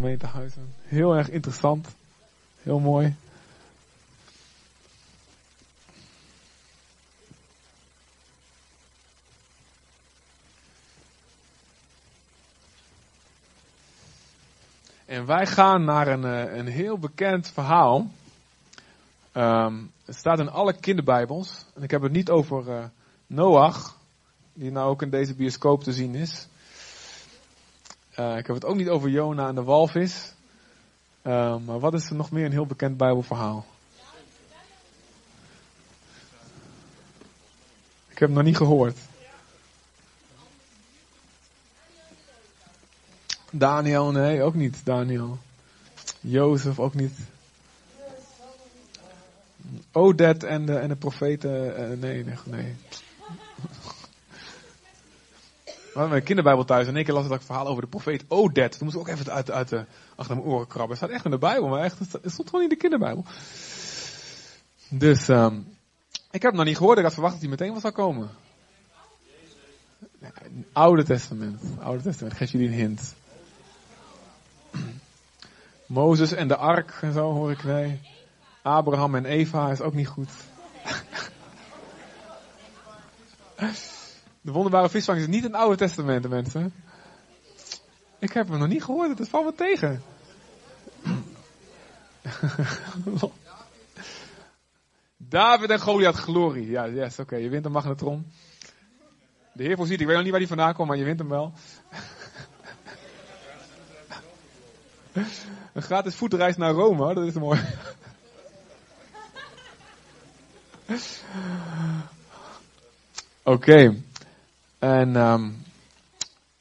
gemeentehuizen. Heel erg interessant. Heel mooi. En wij gaan naar een, eh, een heel bekend verhaal. Ehm, het staat in alle kinderbijbels. En ik heb het niet over uh, Noach, die nou ook in deze bioscoop te zien is. Uh, ik heb het ook niet over Jona en de walvis. Uh, maar wat is er nog meer een heel bekend Bijbelverhaal? Ik heb het nog niet gehoord. Daniel, nee, ook niet Daniel. Jozef, ook niet. Oded en de, en de profeten, uh, nee, nee, nee. We hadden een kinderbijbel thuis en één keer las ik dat verhaal over de profeet Oded. Toen moest ik ook even uit, uit de, achter mijn oren krabben. Het staat echt in de Bijbel, maar echt, het stond gewoon in de kinderbijbel. Dus, um, ik heb het nog niet gehoord. Ik had verwacht dat hij meteen wat zou komen. Oude Testament. Oude Testament. Geef jullie een hint. Mozes en de ark en zo hoor ik nee. Abraham en Eva is ook niet goed. De wonderbare visvang is niet in het Oude Testament, mensen. Ik heb hem nog niet gehoord, het valt me tegen. David en Goliath, glorie. Ja, yes, oké, je wint een magnetron. De Heer voorziet, ik weet nog niet waar die vandaan komt, maar je wint hem wel. een gratis voetreis naar Rome, dat is mooi. Oké. En um,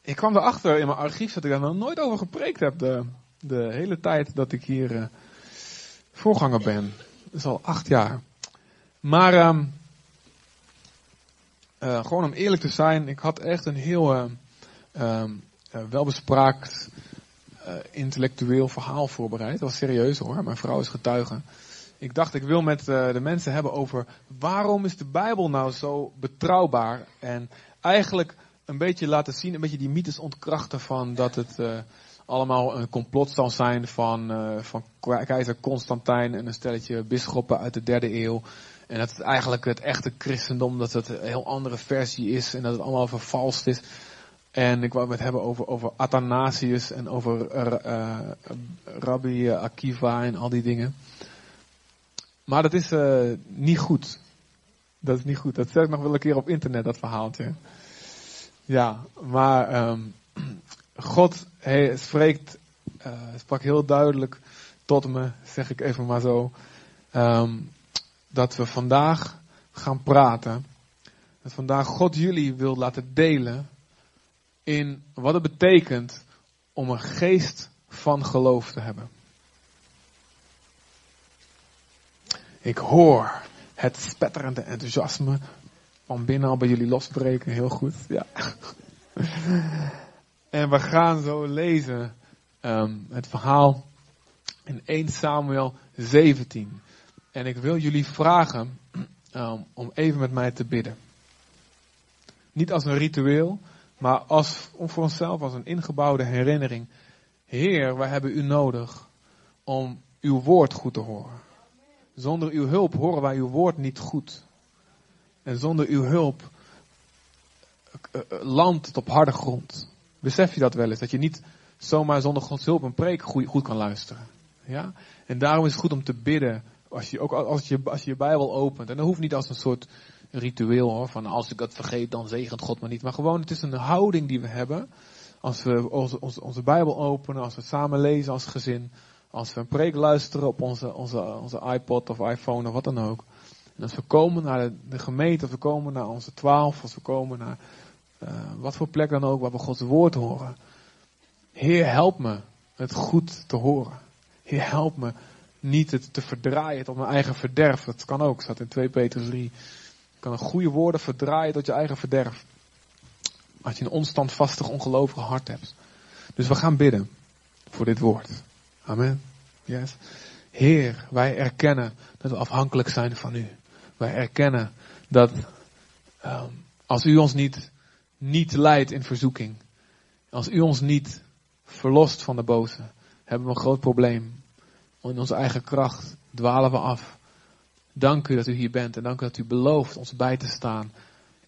ik kwam erachter in mijn archief dat ik daar nog nooit over gepreekt heb. De, de hele tijd dat ik hier uh, voorganger ben. Dat is al acht jaar. Maar um, uh, gewoon om eerlijk te zijn, ik had echt een heel uh, welbespraakt intellectueel verhaal voorbereid. Dat was serieus hoor, mijn vrouw is getuige. Ik dacht, ik wil met de mensen hebben over waarom is de Bijbel nou zo betrouwbaar en eigenlijk een beetje laten zien, een beetje die mythes ontkrachten van dat het uh, allemaal een complot zal zijn van, uh, van keizer Constantijn en een stelletje bisschoppen uit de derde eeuw. En dat het eigenlijk het echte christendom, dat het een heel andere versie is en dat het allemaal vervalst is. En ik wou het hebben over, over Athanasius en over uh, Rabbi Akiva en al die dingen. Maar dat is niet goed. Dat is niet goed. Dat zet ik nog wel een keer op internet, dat verhaaltje. Ja, maar um, God hij spreekt, uh, sprak heel duidelijk tot me, zeg ik even maar zo, um, dat we vandaag gaan praten. Dat vandaag God jullie wil laten delen in wat het betekent om een geest van geloof te hebben. Ik hoor het spetterende enthousiasme van binnen al bij jullie losbreken. Heel goed, ja. en we gaan zo lezen um, het verhaal in 1 Samuel 17. En ik wil jullie vragen um, om even met mij te bidden. Niet als een ritueel, maar als, om voor onszelf als een ingebouwde herinnering. Heer, wij hebben u nodig om uw woord goed te horen. Zonder uw hulp horen wij uw woord niet goed. En zonder uw hulp uh, landt het op harde grond. Besef je dat wel eens? Dat je niet zomaar zonder Gods hulp een preek goed, kan luisteren. Ja? En daarom is het goed om te bidden. Als je, ook als je, als je je Bijbel opent. En dat hoeft niet als een soort ritueel hoor. Van als ik dat vergeet, dan zegent God me niet. Maar gewoon, het is een houding die we hebben. Als we onze, onze Bijbel openen, als we samen lezen als gezin. Als we een preek luisteren op onze, onze, onze iPod of iPhone of wat dan ook. En als we komen naar de, gemeente, als we komen naar onze twaalf, als we komen naar uh, wat voor plek dan ook waar we Gods woord horen. Heer, help me het goed te horen. Heer, help me niet het te verdraaien tot mijn eigen verderf. Dat kan ook, staat in 2 Peter 3. Je kan een goede woorden verdraaien tot je eigen verderf. Als je een onstandvastig, ongelovig hart hebt. Dus we gaan bidden voor dit woord. Amen. Yes. Heer, wij erkennen dat we afhankelijk zijn van u. Wij erkennen dat um, als u ons niet, niet leidt in verzoeking, als u ons niet verlost van de boze, hebben we een groot probleem. In onze eigen kracht dwalen we af. Dank u dat u hier bent en dank u dat u belooft ons bij te staan.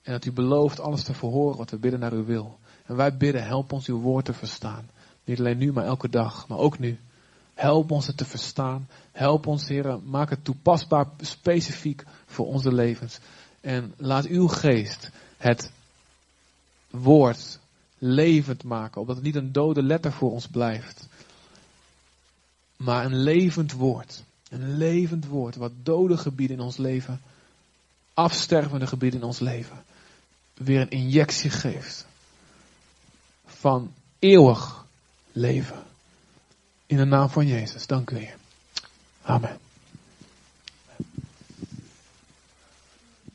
En dat u belooft alles te verhoren wat we bidden naar uw wil. En wij bidden, help ons uw woord te verstaan. Niet alleen nu, maar elke dag, maar ook nu. Help ons het te verstaan. Help ons, heren, maak het toepasbaar, specifiek voor onze levens. En laat uw geest het woord levend maken, opdat het niet een dode letter voor ons blijft, maar een levend woord. Een levend woord wat dode gebieden in ons leven, afstervende gebieden in ons leven, weer een injectie geeft van eeuwig leven. In de naam van Jezus, dank u Heer. Amen.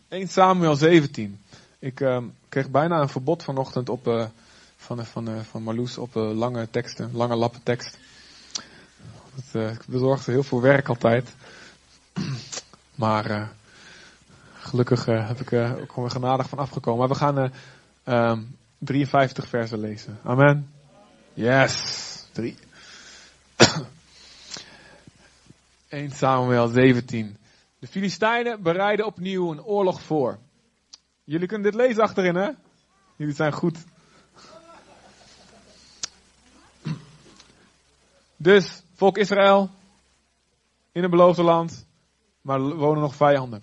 1 Samuel 17. Ik uh, kreeg bijna een verbod vanochtend op, uh, van, van, uh, van Marloes op lange teksten, lange lappen tekst. Het bezorgde heel veel werk altijd. Maar gelukkig heb ik er genadig van afgekomen. Maar we gaan um, 53 versen lezen. Amen. Yes. 3. 1 Samuel 17. De Filistijnen bereiden opnieuw een oorlog voor. Jullie kunnen dit lezen achterin, hè? Jullie zijn goed. Dus, volk Israël, in het beloofde land, maar wonen nog vijanden.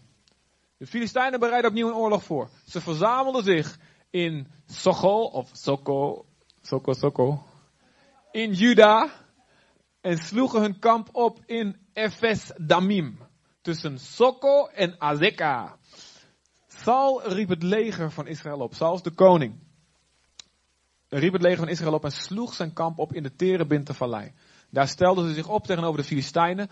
De Filistijnen bereiden opnieuw een oorlog voor. Ze verzamelden zich in Socho, of Soko, Soko, Soko, in Juda, en sloegen hun kamp op in Ephes Damim, tussen Soko en Azeka. Saul riep het leger van Israël op. Saul de koning. Riep het leger van Israël op en sloeg zijn kamp op in de Terebinte vallei. Daar stelden ze zich op tegenover de Filistijnen.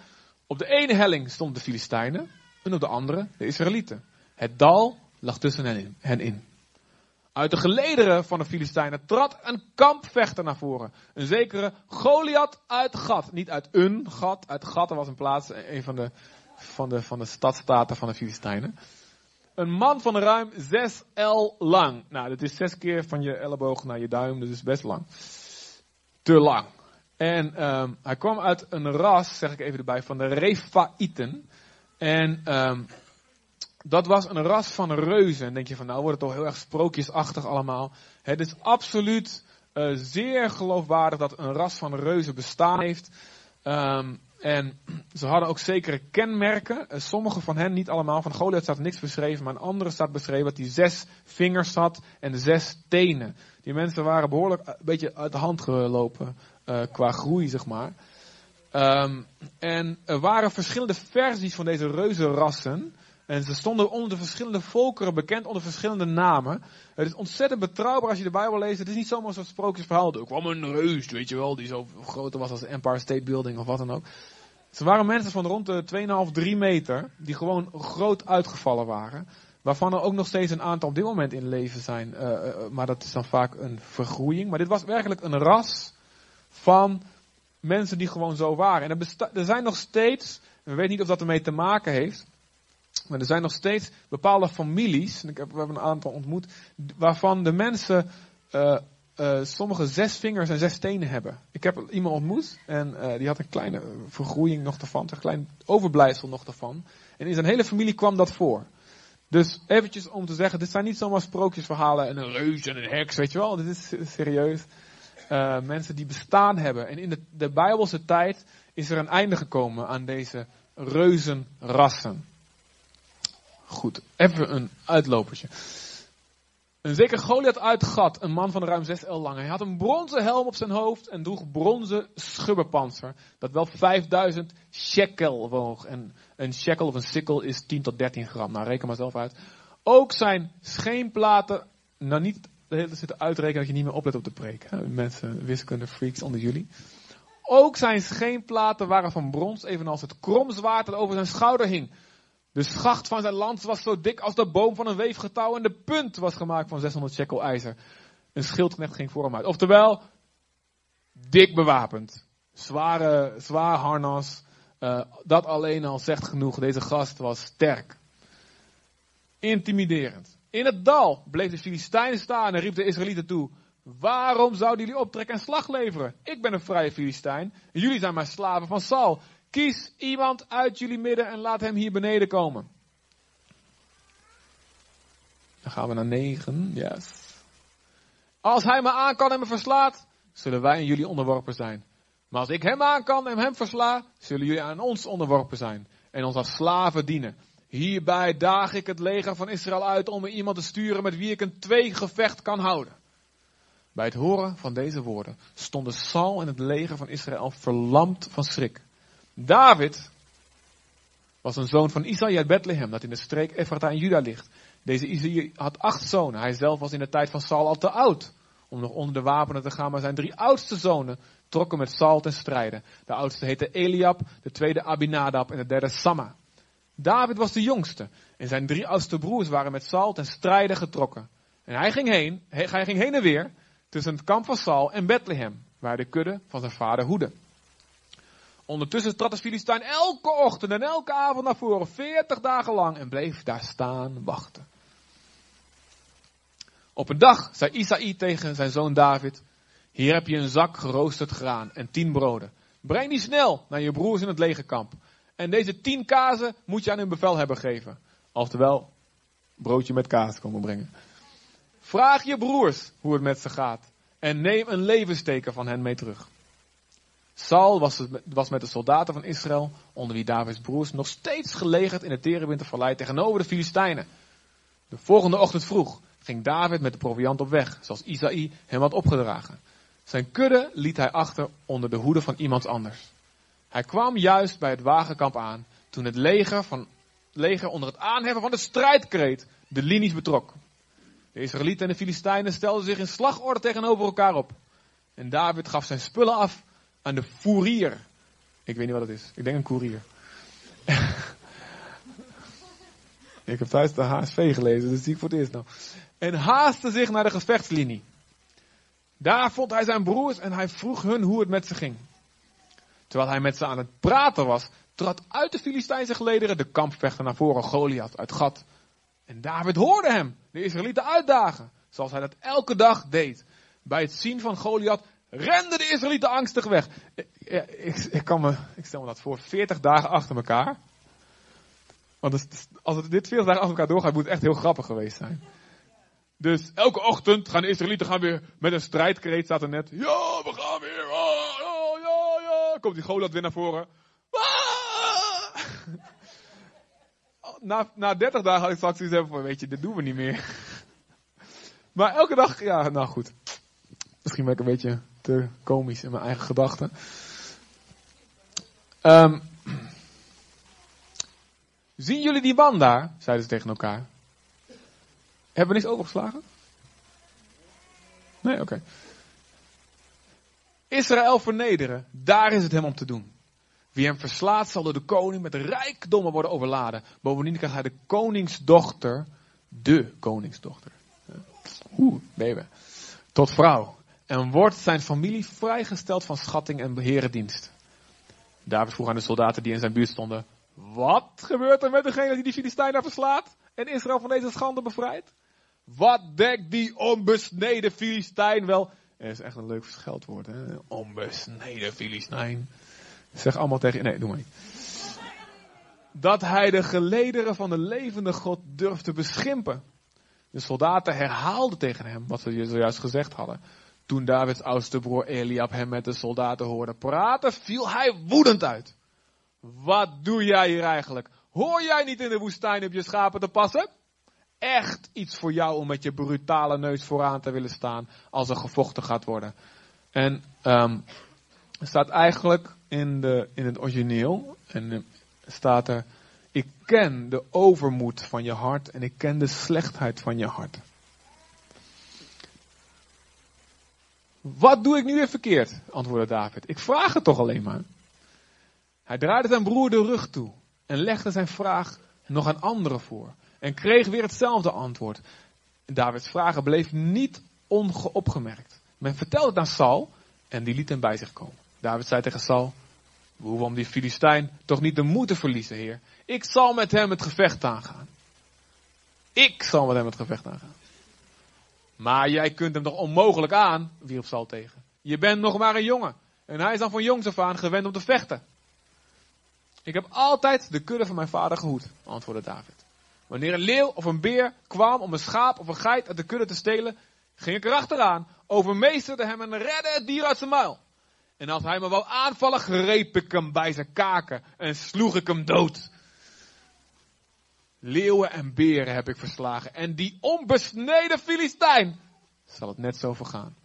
Op de ene helling stonden de Filistijnen en op de andere de Israëlieten. Het dal lag tussen hen in. Uit de gelederen van de Filistijnen trad een kampvechter naar voren. Een zekere Goliath uit Gat. Niet uit een gat. Uit Gat was een plaats, een van de, van de, van de stadstaten van de Filistijnen. Een man van ruim 6 L lang. Nou, dat is zes keer van je elleboog naar je duim, dus is best lang. Te lang. En um, hij kwam uit een ras, zeg ik even erbij, van de Refaïten. En um, dat was een ras van reuzen. En denk je van, nou wordt het toch heel erg sprookjesachtig allemaal. Het is absoluut uh, zeer geloofwaardig dat een ras van reuzen bestaan heeft. Um, en ze hadden ook zekere kenmerken. Uh, sommige van hen, niet allemaal. Van Goliath staat niks beschreven, maar een andere staat beschreven dat hij zes vingers had en zes tenen. Die mensen waren behoorlijk een beetje uit de hand gelopen qua groei, zeg maar. Um, en er waren verschillende versies van deze reuzenrassen. En ze stonden onder de verschillende volkeren bekend onder verschillende namen. Het is ontzettend betrouwbaar als je de Bijbel leest. Het is niet zomaar zo'n sprookjesverhaal. Er kwam een reus, weet je wel, die zo groter was als de Empire State Building of wat dan ook. Ze waren mensen van rond de 2,5, 3 meter, die gewoon groot uitgevallen waren. Waarvan er ook nog steeds een aantal op dit moment in leven zijn. Uh, uh, maar dat is dan vaak een vergroeiing. Maar dit was werkelijk een ras van mensen die gewoon zo waren. En er, er zijn nog steeds, we weten niet of dat ermee te maken heeft. Maar er zijn nog steeds bepaalde families, en ik heb, we hebben een aantal ontmoet, waarvan de mensen uh, uh, sommige zes vingers en zes tenen hebben. Ik heb iemand ontmoet en uh, die had een kleine vergroeiing nog ervan, een klein overblijfsel nog ervan. En in zijn hele familie kwam dat voor. Dus eventjes om te zeggen, dit zijn niet zomaar sprookjesverhalen en een reus en een heks, weet je wel. Dit is serieus. Mensen die bestaan hebben. En in de Bijbelse tijd is er een einde gekomen aan deze reuzenrassen. Goed, even een uitlopertje. Een zeker Goliath uit Gat, een man van ruim 6 L lang. Hij had een bronzen helm op zijn hoofd en droeg bronzen schubberpanzer. Dat wel 5000 shekel woog. En een shekel of een sikkel is 10 tot 13 gram. Nou, reken maar zelf uit. Ook zijn scheenplaten, nou niet de hele zitten uitrekenen dat je niet meer oplet op de preek. Hè? Mensen, wiskunde freaks onder jullie. Ook zijn scheenplaten waren van brons, evenals het kromzwaard dat over zijn schouder hing. De schacht van zijn lans was zo dik als de boom van een weefgetouw en de punt was gemaakt van 600 shekel ijzer. Een schildknecht ging voor hem uit. Oftewel, dik bewapend. Zware, zwaar harnas. Uh, dat alleen al zegt genoeg. Deze gast was sterk. Intimiderend. In het dal bleef de Filistijn staan en riep de Israëlieten toe. Waarom zouden jullie optrekken en slag leveren? Ik ben een vrije Filistijn en jullie zijn maar slaven van Saul. Kies iemand uit jullie midden en laat hem hier beneden komen. Dan gaan we naar 9. Yes. Als hij me aan kan en me verslaat, zullen wij en jullie onderworpen zijn. Maar als ik hem aan kan en hem versla, zullen jullie aan ons onderworpen zijn en ons als slaven dienen. Hierbij daag ik het leger van Israël uit om me iemand te sturen met wie ik een tweegevecht kan houden. Bij het horen van deze woorden stonden Saul en het leger van Israël verlamd van schrik. David was een zoon van Isaïe uit Bethlehem, dat in de streek Ephrata in Juda ligt. Deze Isaïe had acht zonen. Hij zelf was in de tijd van Saul al te oud om nog onder de wapenen te gaan, maar zijn drie oudste zonen trokken met Saul ten strijde. De oudste heette Eliab, de tweede Abinadab en de derde Samma. David was de jongste en zijn drie oudste broers waren met Saul ten strijde getrokken. En hij ging heen, hij ging heen en weer tussen het kamp van Saul en Bethlehem, waar de kudde van zijn vader hoedde. Ondertussen trad de Filistijn elke ochtend en elke avond naar voren, veertig dagen lang, en bleef daar staan wachten. Op een dag zei Isaïe tegen zijn zoon David, hier heb je een zak geroosterd graan en tien broden. Breng die snel naar je broers in het legerkamp. En deze tien kazen moet je aan hun bevelhebber geven. Oftewel, broodje met kaas komen brengen. Vraag je broers hoe het met ze gaat. En neem een levensteken van hen mee terug. Saul was, was met de soldaten van Israël, onder wie Davids broers, nog steeds gelegerd in het terebintervallei tegenover de Filistijnen. De volgende ochtend vroeg ging David met de proviant op weg, zoals Isaïe hem had opgedragen. Zijn kudde liet hij achter onder de hoede van iemand anders. Hij kwam juist bij het wagenkamp aan, toen het leger, van, leger onder het aanheffen van de strijdkreet de linies betrok. De Israëlieten en de Filistijnen stelden zich in slagorde tegenover elkaar op. En David gaf zijn spullen af aan de fourier. Ik weet niet wat het is. Ik denk een koerier. ik heb thuis de HSV gelezen, dus zie ik voor het eerst nou. En haastte zich naar de gevechtslinie. Daar vond hij zijn broers en hij vroeg hun hoe het met ze ging. Terwijl hij met ze aan het praten was, trad uit de Filistijnse gelederen de kampvechter naar voren, Goliath uit Gat. En David hoorde hem, de Israëlieten uitdagen, zoals hij dat elke dag deed. Bij het zien van Goliath renden de Israëlieten angstig weg. Ik, ik, kan me, ik stel me dat voor, 40 dagen achter elkaar. Want als het dit 40 dagen achter elkaar doorgaat, moet het echt heel grappig geweest zijn. Dus elke ochtend gaan de Israëlieten gaan weer met een strijdkreet, staat er net. Ja, we gaan weer. Ah, ja, ja, ja. Komt die Goliath weer naar voren. Ah! Na, na 30 dagen had ik straks iets van, weet je, dit doen we niet meer. Maar elke dag, ja, nou goed. Misschien ben ik een beetje te komisch in mijn eigen gedachten. Um, zien jullie die man daar? Zeiden ze tegen elkaar. Hebben we niks overgeslagen? Nee, oké. Israël vernederen, daar is het hem om te doen. Wie hem verslaat zal door de koning met rijkdommen worden overladen. Bovendien krijgt hij de koningsdochter, de koningsdochter. Oeh, baby. Tot vrouw. En wordt zijn familie vrijgesteld van schatting en beherendienst. David vroeg aan de soldaten die in zijn buurt stonden. Wat gebeurt er met degene die die Filistijnen verslaat? En Israël van deze schande bevrijdt? Wat dekt die onbesneden Filistijn wel? Dat is echt een leuk scheldwoord, hè? Onbesneden Filistijn. Zeg allemaal tegen. Nee, doe maar niet. Dat hij de gelederen van de levende God durft te beschimpen. De soldaten herhaalden tegen hem wat ze zojuist gezegd hadden. Toen Davids oudste broer Eliab hem met de soldaten hoorde praten, viel hij woedend uit. Wat doe jij hier eigenlijk? Hoor jij niet in de woestijn op je schapen te passen? Echt iets voor jou om met je brutale neus vooraan te willen staan als er gevochten gaat worden. En um, staat eigenlijk in, de, in het origineel, en uh, staat er, ik ken de overmoed van je hart en ik ken de slechtheid van je hart. Wat doe ik nu weer verkeerd? antwoordde David. Ik vraag het toch alleen maar. Hij draaide zijn broer de rug toe en legde zijn vraag nog aan anderen voor. En kreeg weer hetzelfde antwoord. Davids vragen bleef niet ongeopgemerkt. Men vertelde het aan Saul en die liet hem bij zich komen. David zei tegen Saul, we hoeven om die Filistijn toch niet de moed verliezen, heer. Ik zal met hem het gevecht aangaan. Ik zal met hem het gevecht aangaan. Maar jij kunt hem toch onmogelijk aan, wierp Saul tegen. Je bent nog maar een jongen. En hij is dan van jongs af aan gewend om te vechten. Ik heb altijd de kudde van mijn vader gehoed, antwoordde David. Wanneer een leeuw of een beer kwam om een schaap of een geit uit de kudde te stelen, ging ik erachteraan, overmeesterde hem en redde het dier uit zijn muil. En als hij me wou aanvallen, greep ik hem bij zijn kaken en sloeg ik hem dood. Leeuwen en beren heb ik verslagen. En die onbesneden Filistijn zal het net zo vergaan.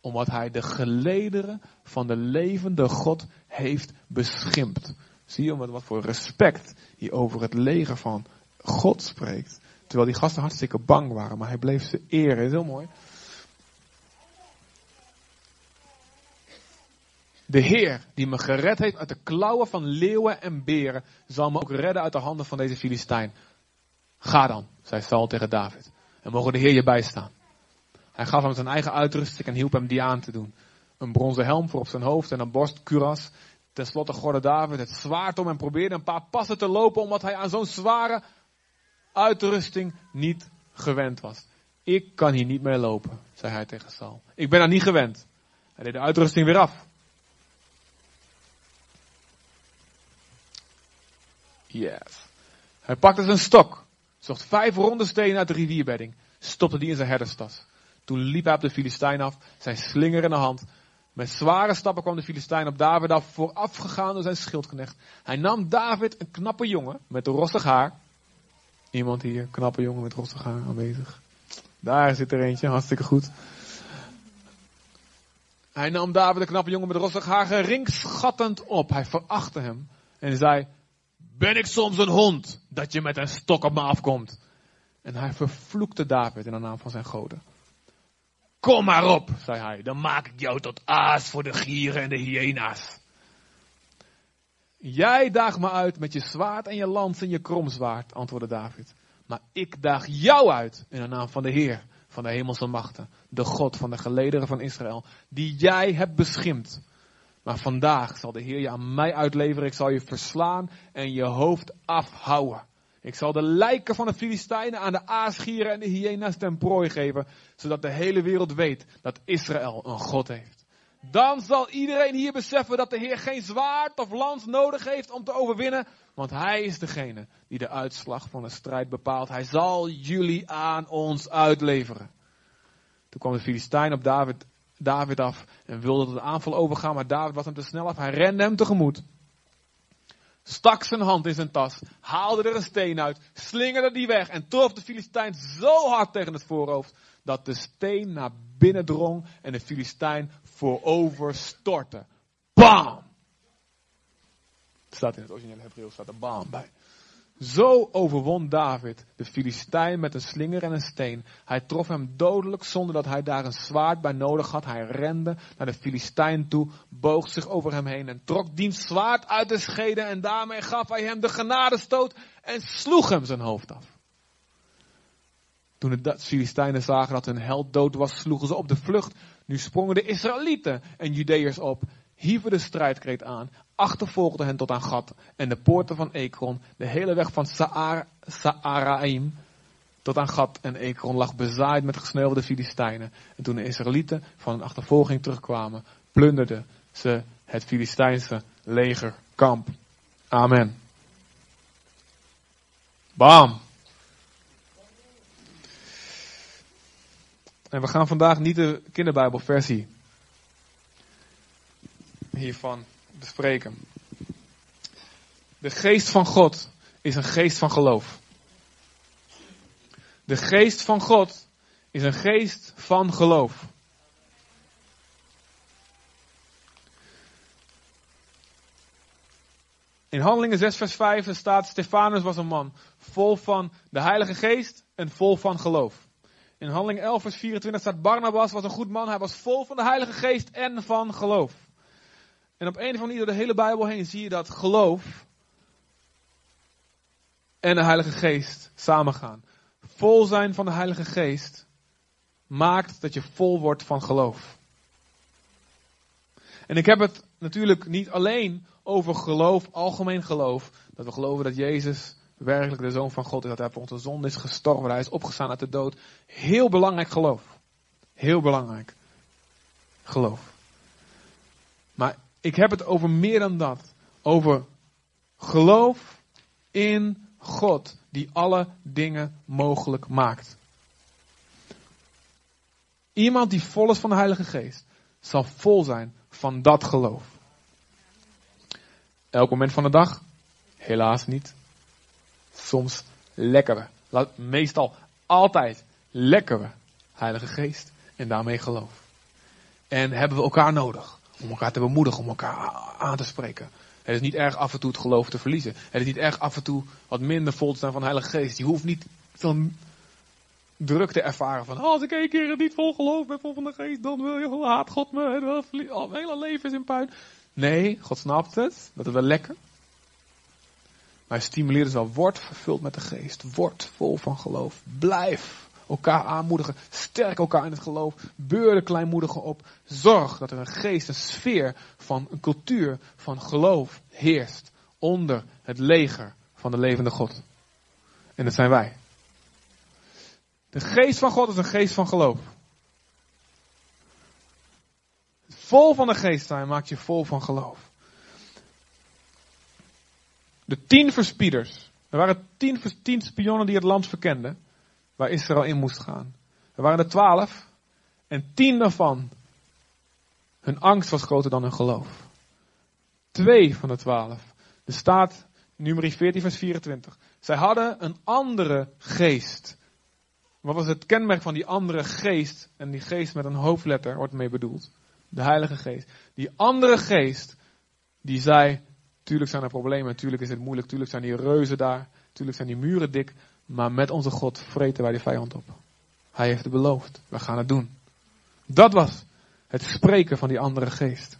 Omdat hij de gelederen van de levende God heeft beschimpt. Zie je wat voor respect hij over het leger van God spreekt. Terwijl die gasten hartstikke bang waren, maar hij bleef ze eren. Heel mooi. De Heer die me gered heeft uit de klauwen van leeuwen en beren, zal me ook redden uit de handen van deze Filistijn. Ga dan, zei Saul tegen David. En mogen de Heer je bijstaan. Hij gaf hem zijn eigen uitrusting en hielp hem die aan te doen. Een bronzen helm voor op zijn hoofd en een borstkuras. Ten slotte gorde David het zwaard om en probeerde een paar passen te lopen omdat hij aan zo'n zware uitrusting niet gewend was. Ik kan hier niet mee lopen, zei hij tegen Saul. Ik ben er niet gewend. Hij deed de uitrusting weer af. Yes. Hij pakte zijn stok, zocht vijf ronde stenen uit de rivierbedding, stopte die in zijn herderstas. Toen liep hij op de Filistijn af, zijn slinger in de hand. Met zware stappen kwam de Filistijn op David af, voorafgegaan door zijn schildknecht. Hij nam David, een knappe jongen, met rossig haar. Iemand hier, knappe jongen met rossig haar aanwezig. Daar zit er eentje, hartstikke goed. Hij nam David, een knappe jongen met rossig haar, geringschattend op. Hij verachtte hem en zei, ben ik soms een hond dat je met een stok op me afkomt? En hij vervloekte David in de naam van zijn goden. Kom maar op, zei hij, dan maak ik jou tot aas voor de gieren en de hyena's. Jij daagt me uit met je zwaard en je lans en je kromzwaard, antwoordde David. Maar ik daag jou uit in de naam van de Heer, van de hemelse machten, de God van de gelederen van Israël, die jij hebt beschimd. Maar vandaag zal de Heer je aan mij uitleveren. Ik zal je verslaan en je hoofd afhouden. Ik zal de lijken van de Filistijnen aan de aasgieren en de hyena's ten prooi geven. Zodat de hele wereld weet dat Israël een God heeft. Dan zal iedereen hier beseffen dat de Heer geen zwaard of lans nodig heeft om te overwinnen. Want Hij is degene die de uitslag van de strijd bepaalt. Hij zal jullie aan ons uitleveren. Toen kwam de Filistijn op David David af en wilde tot de aanval overgaan, maar David was hem te snel af. Hij rende hem tegemoet. Stak zijn hand in zijn tas, haalde er een steen uit, slingerde die weg en trof de Filistijn zo hard tegen het voorhoofd dat de steen naar binnen drong en de Filistijn voorover stortte. Bam! Staat in het originele Hebreeuws, staat er bam bij. Zo overwon David de Filistijn met een slinger en een steen. Hij trof hem dodelijk zonder dat hij daar een zwaard bij nodig had. Hij rende naar de Filistijn toe, boog zich over hem heen en trok diens zwaard uit de schede en daarmee gaf hij hem de genadestoot en sloeg hem zijn hoofd af. Toen de Filistijnen zagen dat hun held dood was, sloegen ze op de vlucht. Nu sprongen de Israëlieten en Judeërs op hieven de strijdkreet aan, achtervolgden hen tot aan Gat en de poorten van Ekron, de hele weg van Saar, Saaraim tot aan Gat en Ekron lag bezaaid met gesneuvelde Filistijnen. En toen de Israëlieten van een achtervolging terugkwamen, plunderden ze het Filistijnse legerkamp. Amen. Bam. En we gaan vandaag niet de kinderbijbelversie hiervan bespreken. De geest van God is een geest van geloof. De geest van God is een geest van geloof. In Handelingen 6, vers 5 staat: Stefanus was een man vol van de Heilige Geest en vol van geloof. In Handelingen 11, vers 24 staat: Barnabas was een goed man, hij was vol van de Heilige Geest en van geloof. En op een of andere manier door de hele Bijbel heen zie je dat geloof en de Heilige Geest samengaan. Vol zijn van de Heilige Geest maakt dat je vol wordt van geloof. En ik heb het natuurlijk niet alleen over geloof, algemeen geloof. Dat we geloven dat Jezus werkelijk de Zoon van God is. Dat hij voor onze zonde is gestorven. Hij is opgestaan uit de dood. Heel belangrijk geloof. Heel belangrijk. Geloof. Maar ik heb het over meer dan dat. Over geloof in God die alle dingen mogelijk maakt. Iemand die vol is van de Heilige Geest zal vol zijn van dat geloof. Elk moment van de dag? Helaas niet. Soms lekkere. Meestal altijd lekkere Heilige Geest en daarmee geloof. En hebben we elkaar nodig om elkaar te bemoedigen, om elkaar aan te spreken. Het is niet erg af en toe het geloof te verliezen. Het is niet erg af en toe wat minder vol te zijn van de Heilige Geest. Je hoeft niet zo'n druk te ervaren van, als ik één keer niet vol geloof ben vol van de Geest, dan wil je, haat God me, en oh, mijn hele leven is in puin. Nee, God snapt het, dat is wel lekker. Maar hij stimuleert dus wel, word vervuld met de Geest, word vol van geloof, blijf elkaar aanmoedigen. Sterk elkaar in het geloof. Beur de kleinmoedigen op. Zorg dat er een geest, een sfeer van een cultuur van geloof heerst. Onder het leger van de levende God. En dat zijn wij. De geest van God is een geest van geloof. Vol van de geest zijn maakt je vol van geloof. De tien verspieders. Er waren tien, tien spionnen die het land verkenden waar Israël in moest gaan. Er waren er twaalf en tien daarvan, hun angst was groter dan hun geloof. Twee van de twaalf. Er staat, nummer 14 vers 24. Zij hadden een andere geest. Wat was het kenmerk van die andere geest? En die geest met een hoofdletter wordt mee bedoeld. De Heilige Geest. Die andere geest, die zei, tuurlijk zijn er problemen, tuurlijk is het moeilijk, tuurlijk zijn die reuzen daar, tuurlijk zijn die muren dik, maar met onze God vreten wij de vijand op. Hij heeft het beloofd. We gaan het doen. Dat was het spreken van die andere geest.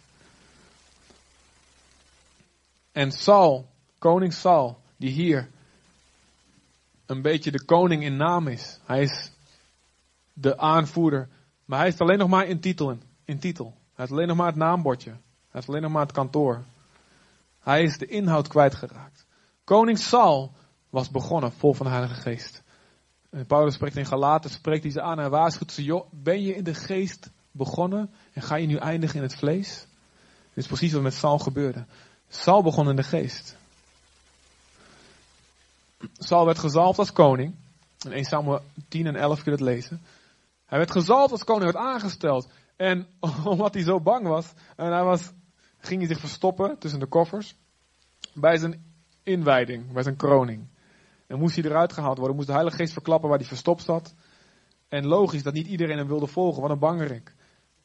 En Saul, koning Saul, die hier een beetje de koning in naam is. Hij is de aanvoerder. Maar hij is alleen nog maar in titel. In titel. Hij is alleen nog maar het naambordje. Hij is alleen nog maar het kantoor. Hij is de inhoud kwijtgeraakt. Koning Saul was begonnen, vol van de Heilige Geest. En Paulus spreekt in Galaten, spreekt hij ze aan en waarschuwt ze, ben je in de geest begonnen en ga je nu eindigen in het vlees? Dit is precies wat met Saul gebeurde. Saul begon in de geest. Saul werd gezalfd als koning. In 1 Samuel 10 en 11 kun je het lezen. Hij werd gezalfd als koning, werd aangesteld. En omdat hij zo bang was, en hij was, ging hij zich verstoppen tussen de koffers. Bij zijn inwijding, bij zijn kroning. En moest hij eruit gehaald worden, moest de Heilige Geest verklappen waar hij verstopt zat. En logisch dat niet iedereen hem wilde volgen, wat een bangerik.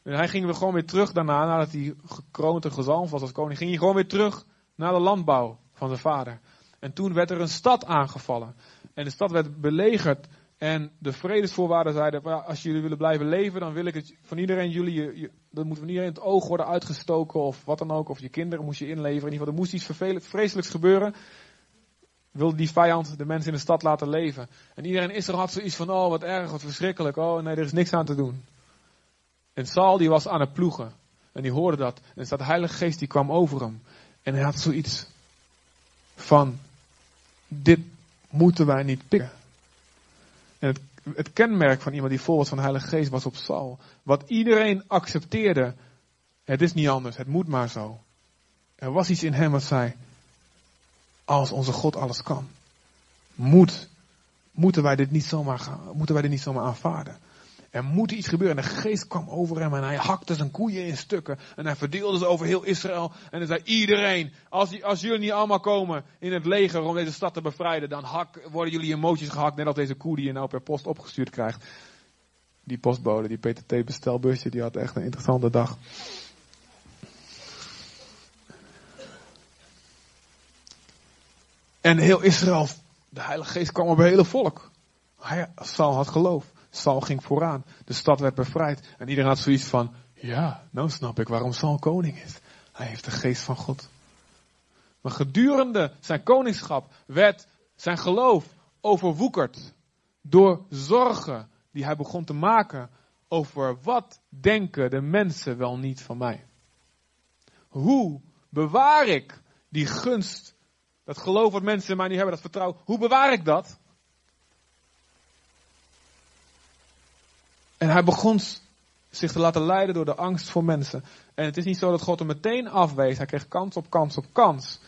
En hij ging weer gewoon weer terug daarna, nadat hij gekroond en gezalfd was als koning, ging hij gewoon weer terug naar de landbouw van zijn vader. En toen werd er een stad aangevallen. En de stad werd belegerd. En de vredesvoorwaarden zeiden, als jullie willen blijven leven, dan wil ik het van iedereen jullie, je, dan moet van iedereen het oog worden uitgestoken of wat dan ook. Of je kinderen moest je inleveren. In ieder geval, er moest iets vreselijks gebeuren wilde die vijand de mensen in de stad laten leven. En iedereen is er had zoiets van, oh wat erg, wat verschrikkelijk, oh nee, er is niks aan te doen. En Saul die was aan het ploegen. En die hoorde dat. En staat Heilige Geest die kwam over hem. En hij had zoiets van, dit moeten wij niet pikken. En het, het kenmerk van iemand die vol was van de Heilige Geest was op Saul. Wat iedereen accepteerde, het is niet anders, het moet maar zo. Er was iets in hem wat zei, als onze God alles kan. Moet, moeten wij dit niet zomaar gaan, moeten wij dit niet zomaar aanvaarden. Er moet iets gebeuren. En de geest kwam over hem en hij hakte zijn koeien in stukken. En hij verdeelde ze over heel Israël. En hij zei, iedereen, als, als jullie niet allemaal komen in het leger om deze stad te bevrijden, dan hak, worden jullie emoties gehakt. Net als deze koe die je nou per post opgestuurd krijgt. Die postbode, die PTT bestelbusje, die had echt een interessante dag. En heel Israël, de Heilige Geest kwam op het hele volk. Hij, Saul had geloof. Saul ging vooraan. De stad werd bevrijd. En iedereen had zoiets van, ja, nou snap ik waarom Saul koning is. Hij heeft de geest van God. Maar gedurende zijn koningschap werd zijn geloof overwoekerd door zorgen die hij begon te maken over wat denken de mensen wel niet van mij. Hoe bewaar ik die gunst dat geloof wat mensen in mij niet hebben, dat vertrouwen. Hoe bewaar ik dat? En hij begon zich te laten leiden door de angst voor mensen. En het is niet zo dat God hem meteen afwees. Hij kreeg kans op kans op kans.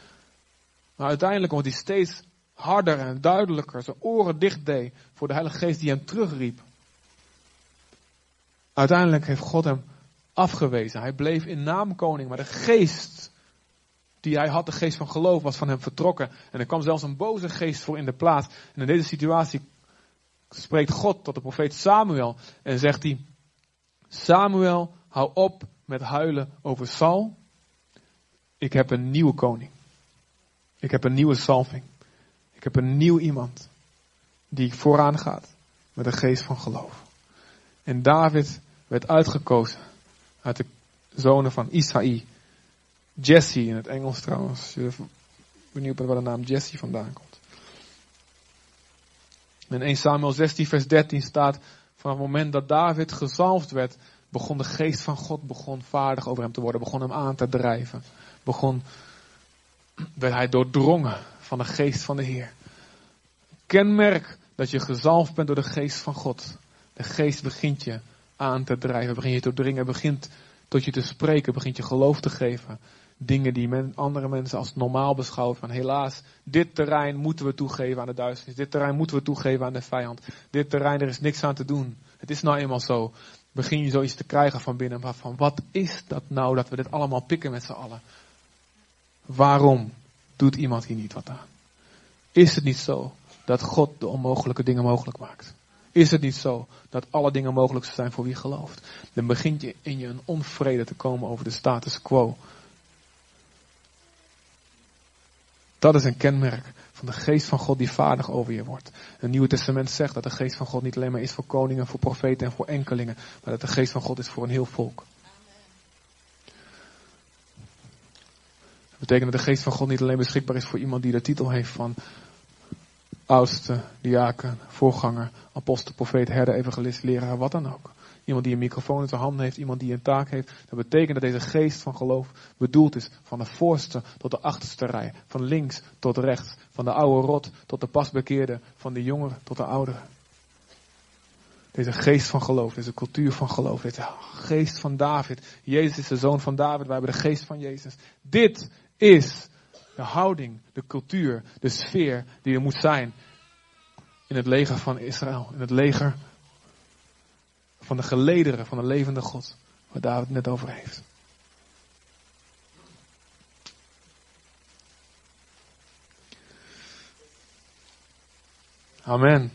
Maar uiteindelijk wordt hij steeds harder en duidelijker zijn oren dicht deed voor de Heilige Geest die hem terugriep. Uiteindelijk heeft God hem afgewezen. Hij bleef in naam koning, maar de geest die hij had, de geest van geloof, was van hem vertrokken. En er kwam zelfs een boze geest voor in de plaats. En in deze situatie spreekt God tot de profeet Samuel en zegt hij, Samuel, hou op met huilen over Saul. Ik heb een nieuwe koning. Ik heb een nieuwe salving. Ik heb een nieuw iemand die vooraan gaat met een geest van geloof. En David werd uitgekozen uit de zonen van Isaï. Jesse in het Engels trouwens. Als je benieuwd bent waar de naam Jesse vandaan komt. In 1 Samuel 16 vers 13 staat, van het moment dat David gezalfd werd, begon de geest van God begon vaardig over hem te worden, begon hem aan te drijven. Begon, werd hij doordrongen van de geest van de Heer. Kenmerk dat je gezalfd bent door de geest van God. De geest begint je aan te drijven, begint je te dringen, begint tot je te spreken, begint je geloof te geven. Dingen die men, andere mensen als normaal beschouwen. Van helaas, dit terrein moeten we toegeven aan de duisternis. Dit terrein moeten we toegeven aan de vijand. Dit terrein, er is niks aan te doen. Het is nou eenmaal zo. Begin je zoiets te krijgen van binnen. Van wat is dat nou dat we dit allemaal pikken met z'n allen? Waarom doet iemand hier niet wat aan? Is het niet zo dat God de onmogelijke dingen mogelijk maakt? Is het niet zo dat alle dingen mogelijk zijn voor wie gelooft? Dan begint je in je een onvrede te komen over de status quo. Dat is een kenmerk van de geest van God die vaardig over je wordt. Het Nieuwe Testament zegt dat de geest van God niet alleen maar is voor koningen, voor profeten en voor enkelingen, maar dat de geest van God is voor een heel volk. Dat betekent dat de geest van God niet alleen beschikbaar is voor iemand die de titel heeft van oudste, diaken, voorganger, apostel, profeet, herder, evangelist, leraar, wat dan ook. Iemand die een microfoon in zijn hand heeft, iemand die een taak heeft. Dat betekent dat deze geest van geloof bedoeld is van de voorste tot de achterste rij. Van links tot rechts. Van de oude rot tot de pasbekeerde. Van de jongeren tot de ouderen. Deze geest van geloof, deze cultuur van geloof, deze geest van David. Jezus is de zoon van David, wij hebben de geest van Jezus. Dit is de houding, de cultuur, de sfeer die er moet zijn in het leger van Israël. In het leger van de gelederen van de levende God. Waar David het net over heeft. Amen.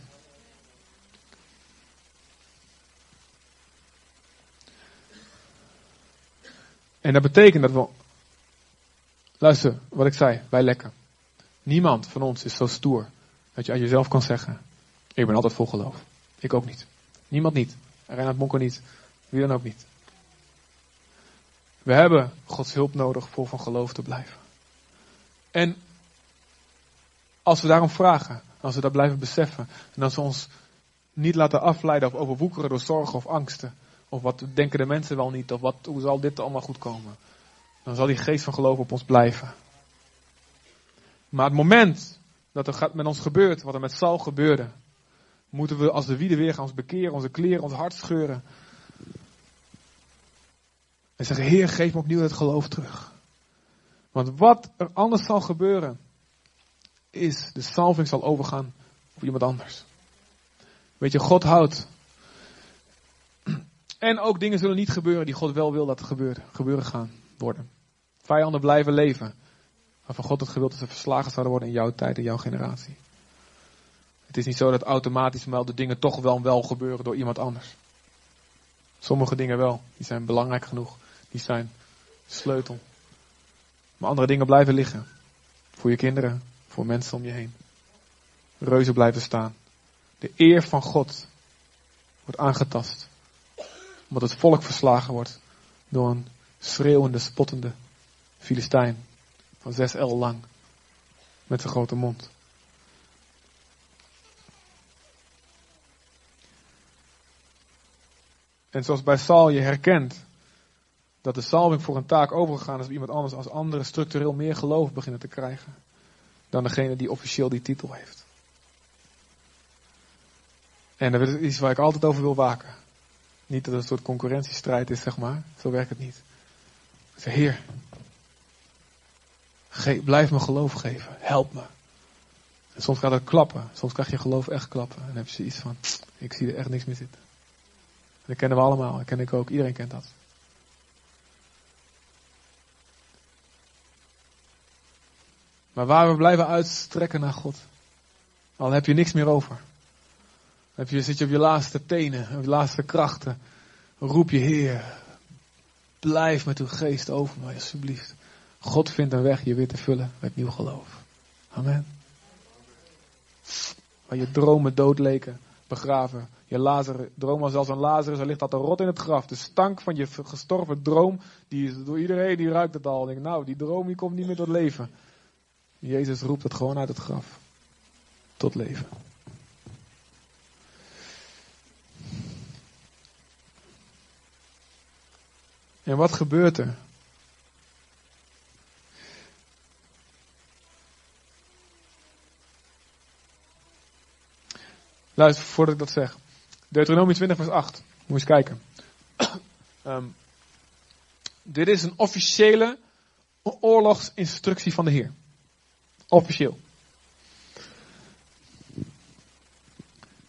En dat betekent dat we. Luister, wat ik zei, wij lekker. Niemand van ons is zo stoer dat je aan jezelf kan zeggen: Ik ben altijd vol geloof. Ik ook niet. Niemand niet. Reinhard Bonker niet. Wie dan ook niet. We hebben Gods hulp nodig voor van geloof te blijven. En als we daarom vragen, als we dat blijven beseffen, en als we ons niet laten afleiden of overwoekeren door zorgen of angsten, of wat denken de mensen wel niet, of wat, hoe zal dit allemaal goed komen, dan zal die geest van geloof op ons blijven. Maar het moment dat er met ons gebeurt, wat er met Saul gebeurde, moeten we als de wieden weer gaan ons bekeren, onze kleren, ons hart scheuren. En zeggen, Heer, geef me opnieuw het geloof terug. Want wat er anders zal gebeuren, is de salving zal overgaan op iemand anders. Weet je, God houdt. En ook dingen zullen niet gebeuren die God wel wil dat gebeuren, gebeuren gaan worden. Vijanden blijven leven. Waarvan God het gewild dat ze verslagen zouden worden in jouw tijd, in jouw generatie. Het is niet zo dat automatisch wel de dingen toch wel wel gebeuren door iemand anders. Sommige dingen wel, die zijn belangrijk genoeg, die zijn sleutel. Maar andere dingen blijven liggen. Voor je kinderen, voor mensen om je heen. Reuzen blijven staan. De eer van God wordt aangetast. Omdat het volk verslagen wordt door een schreeuwende, spottende Filistijn van zes el lang. Met zijn grote mond. En zoals bij Saul je herkent dat de salving voor een taak overgegaan is op iemand anders als anderen structureel meer geloof beginnen te krijgen dan degene die officieel die titel heeft. En dat is iets waar ik altijd over wil waken. Niet dat het een soort concurrentiestrijd is, zeg maar. Zo werkt het niet. Ik zeg, Heer, blijf me geloof geven. Help me. En soms gaat het klappen. Soms krijg je geloof echt klappen. En dan heb je zoiets van, ik zie er echt niks meer zitten. Dat kennen we allemaal. Dat ken ik ook. Iedereen kent dat. Maar waar we blijven uitstrekken naar God. Al heb je niks meer over. Heb je, zit je op je laatste tenen, op je laatste krachten. Roep je Heer. Blijf met uw geest over mij, alsjeblieft. God vindt een weg je weer te vullen met nieuw geloof. Amen. Waar je dromen dood leken, begraven. Je Lazarus, droom was zelfs een Lazarus, er ligt dat een rot in het graf. De stank van je gestorven droom, die is door iedereen, die ruikt het al. Denk, nou, die droom die komt niet meer tot leven. Jezus roept het gewoon uit het graf. Tot leven. En wat gebeurt er? Luister, voordat ik dat zeg. Deuteronomie 20 vers 8. Moet eens kijken. um, dit is een officiële oorlogsinstructie van de Heer. Officieel.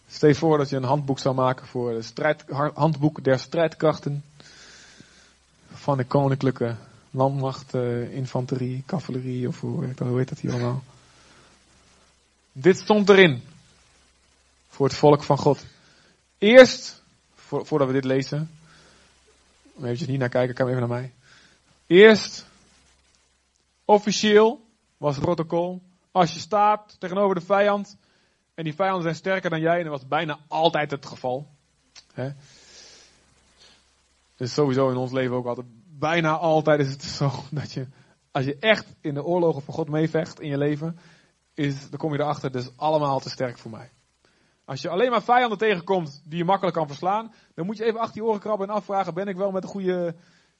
Stel je voor dat je een handboek zou maken voor het strijd, handboek der strijdkrachten van de koninklijke landmacht, uh, infanterie, cavalerie of hoe, hoe heet dat hier allemaal. Dit stond erin voor het volk van God. Eerst, voordat we dit lezen, even niet naar kijken, kijk even naar mij. Eerst, officieel, was het protocol. Als je staat tegenover de vijand, en die vijanden zijn sterker dan jij, en dat was bijna altijd het geval. Hè? Dus sowieso in ons leven ook altijd. Bijna altijd is het zo dat je, als je echt in de oorlogen van God meevecht in je leven, is, dan kom je erachter, is allemaal te sterk voor mij. Als je alleen maar vijanden tegenkomt die je makkelijk kan verslaan, dan moet je even achter je oren krabben en afvragen, ben ik wel met een goede,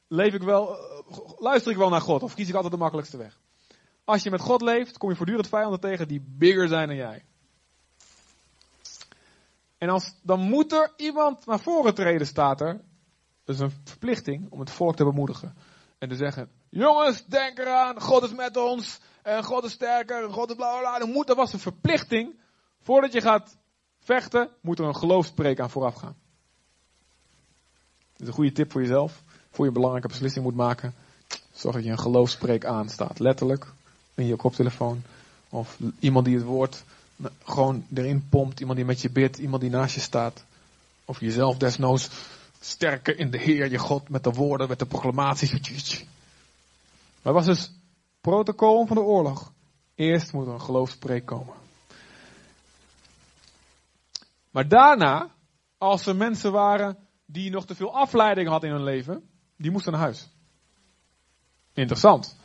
leef ik wel, eh, luister ik wel naar God of kies ik altijd de makkelijkste weg? Als je met God leeft, kom je voortdurend vijanden tegen die bigger zijn dan jij. En als, dan moet er iemand naar voren treden, staat er. Dat is een verplichting om het volk te bemoedigen. En te zeggen, jongens, denk eraan, God is met ons. En God is sterker, en God is bla bla. bla. Dat was een verplichting. Voordat je gaat vechten, moet er een geloofspreek aan vooraf gaan. Dat is een goede tip voor jezelf. Voor je een belangrijke beslissing moet maken. Zorg dat je een geloofspreek aanstaat. Letterlijk. In je koptelefoon. Of iemand die het woord gewoon erin pompt. Iemand die met je bidt. Iemand die naast je staat. Of jezelf desnoods sterker in de Heer, je God, met de woorden, met de proclamaties. Maar was dus protocol van de oorlog. Eerst moet er een geloofspreek komen. Maar daarna, als er mensen waren die nog te veel afleiding hadden in hun leven, die moesten naar huis. Interessant.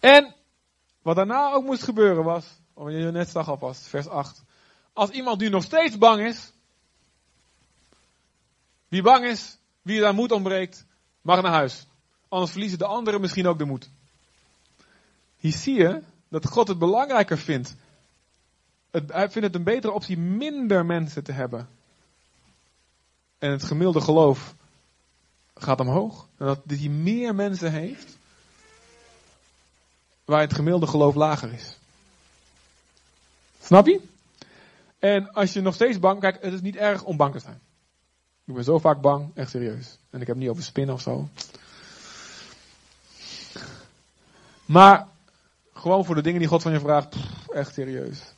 En wat daarna ook moest gebeuren was, wat je net zag alvast, vers 8. Als iemand nu nog steeds bang is, wie bang is, wie daar moed ontbreekt, mag naar huis. Anders verliezen de anderen misschien ook de moed. Hier zie je dat God het belangrijker vindt. Het, hij vindt het een betere optie minder mensen te hebben. En het gemiddelde geloof gaat omhoog. En dat hij meer mensen heeft. Waar het gemiddelde geloof lager is. Snap je? En als je nog steeds bang, kijk, het is niet erg om bang te zijn. Ik ben zo vaak bang, echt serieus. En ik heb niet over spinnen of zo. Maar gewoon voor de dingen die God van je vraagt, echt serieus.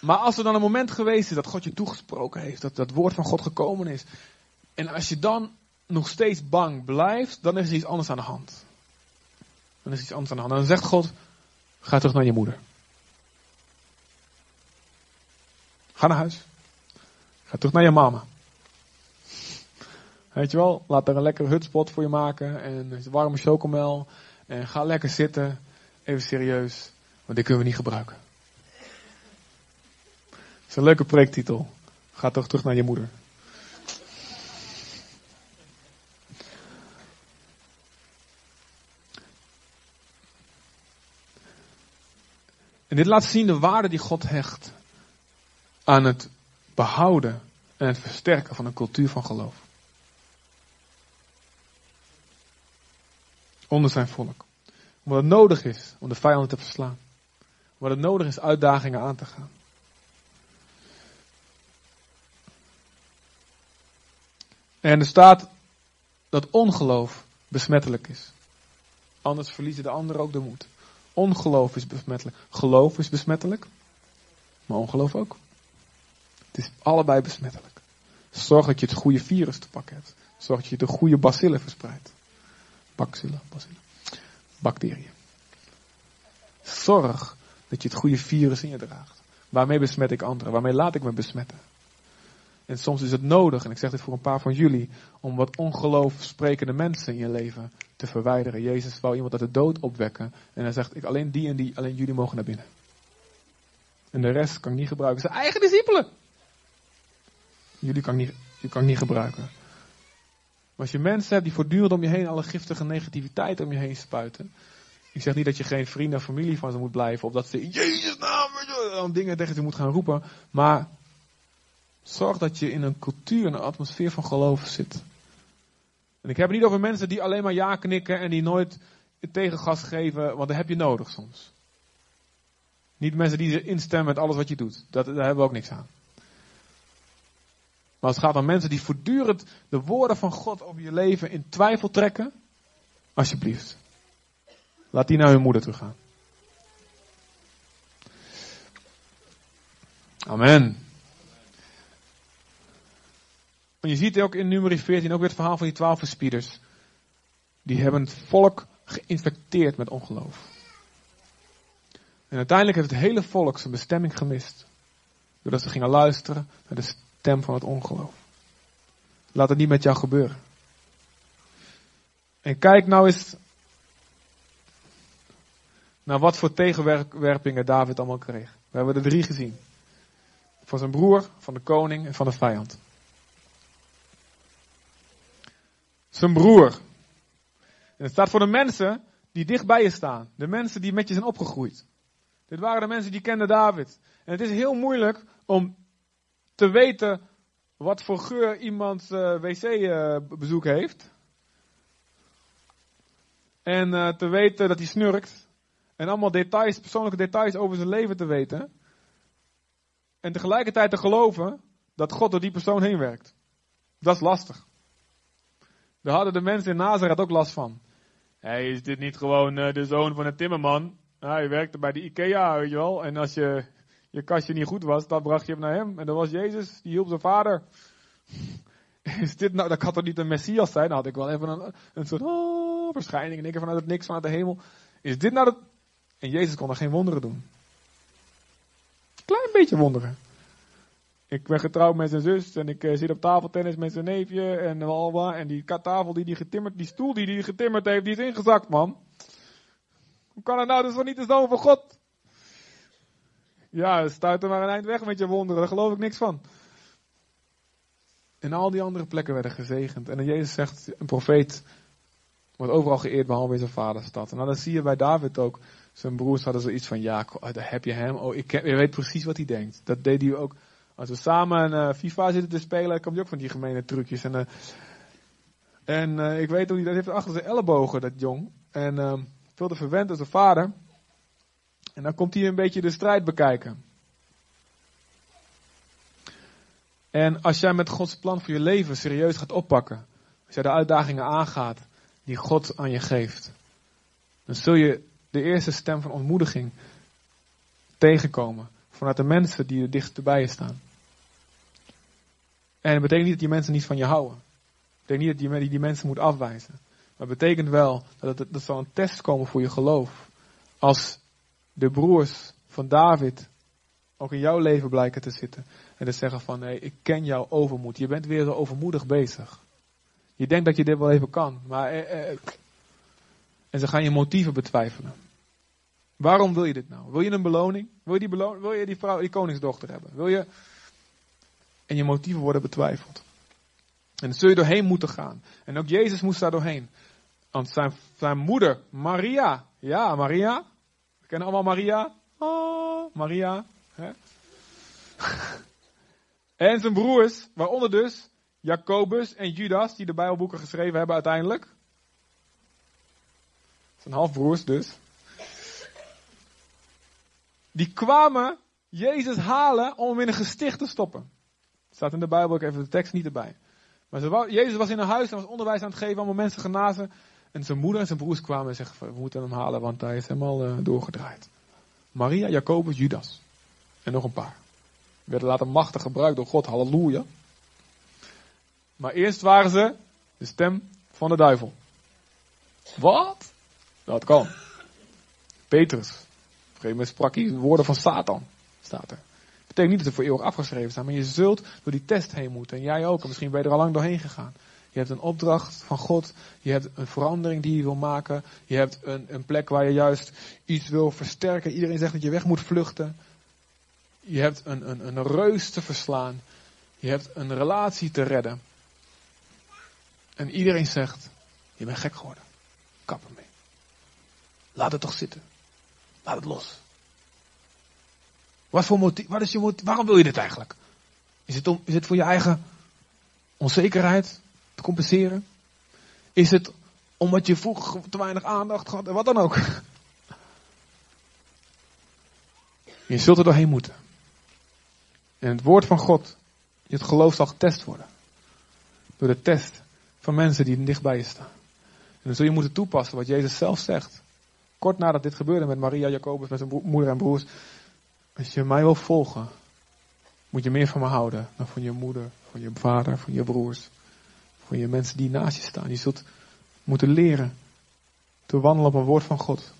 Maar als er dan een moment geweest is dat God je toegesproken heeft, dat dat woord van God gekomen is. En als je dan nog steeds bang blijft, dan is er iets anders aan de hand. Dan is iets anders aan de hand. Dan zegt God, ga terug naar je moeder. Ga naar huis. Ga terug naar je mama. Weet je wel, laat er een lekkere hutspot voor je maken. En een warme chocomel. En ga lekker zitten. Even serieus. Want dit kunnen we niet gebruiken. Is een leuke projecttitel. Ga toch terug naar je moeder. En dit laat zien de waarde die God hecht aan het behouden en het versterken van een cultuur van geloof. Onder zijn volk. Omdat het nodig is om de vijanden te verslaan. Omdat het nodig is uitdagingen aan te gaan. En er staat dat ongeloof besmettelijk is. Anders verliezen de anderen ook de moed. Ongeloof is besmettelijk. Geloof is besmettelijk. Maar ongeloof ook. Het is allebei besmettelijk. Zorg dat je het goede virus te pakken hebt. Zorg dat je de goede bacillen verspreidt. Bacillen, bacillen. Bacteriën. Zorg dat je het goede virus in je draagt. Waarmee besmet ik anderen? Waarmee laat ik me besmetten? En soms is het nodig, en ik zeg dit voor een paar van jullie, om wat ongeloof sprekende mensen in je leven te verwijderen. Jezus wou iemand uit de dood opwekken. En hij zegt, ik alleen die en die, alleen jullie mogen naar binnen. En de rest kan ik niet gebruiken. Zijn eigen discipelen. Jullie kan ik niet, je kan ik niet gebruiken. Maar als je mensen hebt die voortdurend om je heen alle giftige negativiteit om je heen spuiten. Ik zeg niet dat je geen vrienden of familie van ze moet blijven. Of dat ze in Jezus naam dingen tegen ze moet gaan roepen. Maar zorg dat je in een cultuur, een atmosfeer van geloof zit. En ik heb het niet over mensen die alleen maar ja knikken en die nooit tegengas geven, want dat heb je nodig soms. Niet mensen die instemmen met alles wat je doet. Dat, daar hebben we ook niks aan. Maar het gaat om mensen die voortdurend de woorden van God over je leven in twijfel trekken. Alsjeblieft. Laat die naar hun moeder toe gaan. Amen. En je ziet ook in nummer 14 ook weer het verhaal van die twaalf verspieders. Die hebben het volk geïnfecteerd met ongeloof. En uiteindelijk heeft het hele volk zijn bestemming gemist. Doordat ze gingen luisteren naar de stem van het ongeloof. Laat het niet met jou gebeuren. En kijk nou eens naar wat voor tegenwerpingen David allemaal kreeg. We hebben er drie gezien. Van zijn broer, van de koning en van de vijand. Zijn broer. En het staat voor de mensen die dicht bij je staan. De mensen die met je zijn opgegroeid. Dit waren de mensen die kenden David. En het is heel moeilijk om te weten wat voor geur iemands uh, wc-bezoek heeft. En uh, te weten dat hij snurkt. En allemaal details, persoonlijke details over zijn leven te weten. En tegelijkertijd te geloven dat God door die persoon heen werkt. Dat is lastig. Daar hadden de mensen in Nazareth ook last van. Hey, is dit niet gewoon uh, de zoon van een timmerman? hij werkte bij de IKEA, weet je wel. En als je, je kastje niet goed was, dan bracht je hem naar hem. En dat was Jezus, die hielp zijn vader. Is dit nou, dat kan toch niet een Messias zijn? Dan had ik wel even een, een soort oh, verschijning. En ik vanuit het niks, vanuit de hemel. Is dit nou dat... En Jezus kon er geen wonderen doen. Klein beetje wonderen. Ik ben getrouwd met zijn zus en ik uh, zit op tafeltennis met zijn neefje en Alba. En die tafel die die getimmerd, die stoel die die getimmerd heeft, die is ingezakt, man. Hoe kan het nou? Dat is niet de zoon van God. Ja, stuit er maar een eind weg met je wonderen, daar geloof ik niks van. En al die andere plekken werden gezegend. En dan Jezus zegt, een profeet wordt overal geëerd behalve in zijn vaderstad. En dan zie je bij David ook, zijn broers hadden zoiets van, ja, daar heb je hem. Oh, ik weet precies wat hij denkt. Dat deed hij ook als we samen uh, FIFA zitten te spelen, komt hij ook van die gemene trucjes. En, uh, en uh, ik weet hoe hij dat heeft achter zijn ellebogen, dat jong. En veel te verwend als een vader. En dan komt hij een beetje de strijd bekijken. En als jij met Gods plan voor je leven serieus gaat oppakken, als jij de uitdagingen aangaat die God aan je geeft, dan zul je de eerste stem van ontmoediging tegenkomen vanuit de mensen die er dicht bij je staan. En het betekent niet dat die mensen niet van je houden. Het betekent niet dat je die mensen moet afwijzen. Maar het betekent wel dat het, dat zal een test komen voor je geloof. Als de broers van David ook in jouw leven blijken te zitten. En te zeggen van, nee, ik ken jouw overmoed. Je bent weer zo overmoedig bezig. Je denkt dat je dit wel even kan. Maar, eh, eh, en ze gaan je motieven betwijfelen. Waarom wil je dit nou? Wil je een beloning? Wil je die, beloning, wil je die, vrouw, die koningsdochter hebben? Wil je en je motieven worden betwijfeld. En dan zul je doorheen moeten gaan. En ook Jezus moest daar doorheen. Want zijn, zijn moeder, Maria. Ja, Maria. We kennen allemaal Maria. Oh, Maria. Hè? En zijn broers, waaronder dus Jacobus en Judas, die de Bijbelboeken geschreven hebben uiteindelijk. Zijn halfbroers dus. Die kwamen Jezus halen om hem in een gesticht te stoppen. Staat in de Bijbel, ik even de tekst niet erbij. Maar Jezus was in een huis en was onderwijs aan het geven, allemaal mensen genazen. En zijn moeder en zijn broers kwamen en zeggen, we moeten hem halen, want hij is helemaal uh, doorgedraaid. Maria, Jacobus, Judas. En nog een paar. Werden later machtig gebruikt door God, halleluja. Maar eerst waren ze de stem van de duivel. Wat? Dat kan. Petrus. Op een gegeven moment sprak hij woorden van Satan. Staat er. Betekent niet dat ze voor eeuwig afgeschreven staan, maar je zult door die test heen moeten. En jij ook. En misschien ben je er al lang doorheen gegaan. Je hebt een opdracht van God. Je hebt een verandering die je wil maken. Je hebt een, een plek waar je juist iets wil versterken. Iedereen zegt dat je weg moet vluchten. Je hebt een, een, een reus te verslaan. Je hebt een relatie te redden. En iedereen zegt, je bent gek geworden. Kap ermee. Laat het toch zitten. Laat het los. Wat voor motief, wat is je waarom wil je dit eigenlijk? Is het, om, is het voor je eigen onzekerheid te compenseren? Is het omdat je vroeger te weinig aandacht had en wat dan ook? Je zult er doorheen moeten. En het woord van God, het geloof zal getest worden. Door de test van mensen die dichtbij je staan. En dan zul je moeten toepassen wat Jezus zelf zegt. Kort nadat dit gebeurde met Maria, Jacobus, met zijn moeder en broers. Als je mij wil volgen, moet je meer van me houden dan van je moeder, van je vader, van je broers. Van je mensen die naast je staan. Je zult moeten leren te wandelen op een woord van God.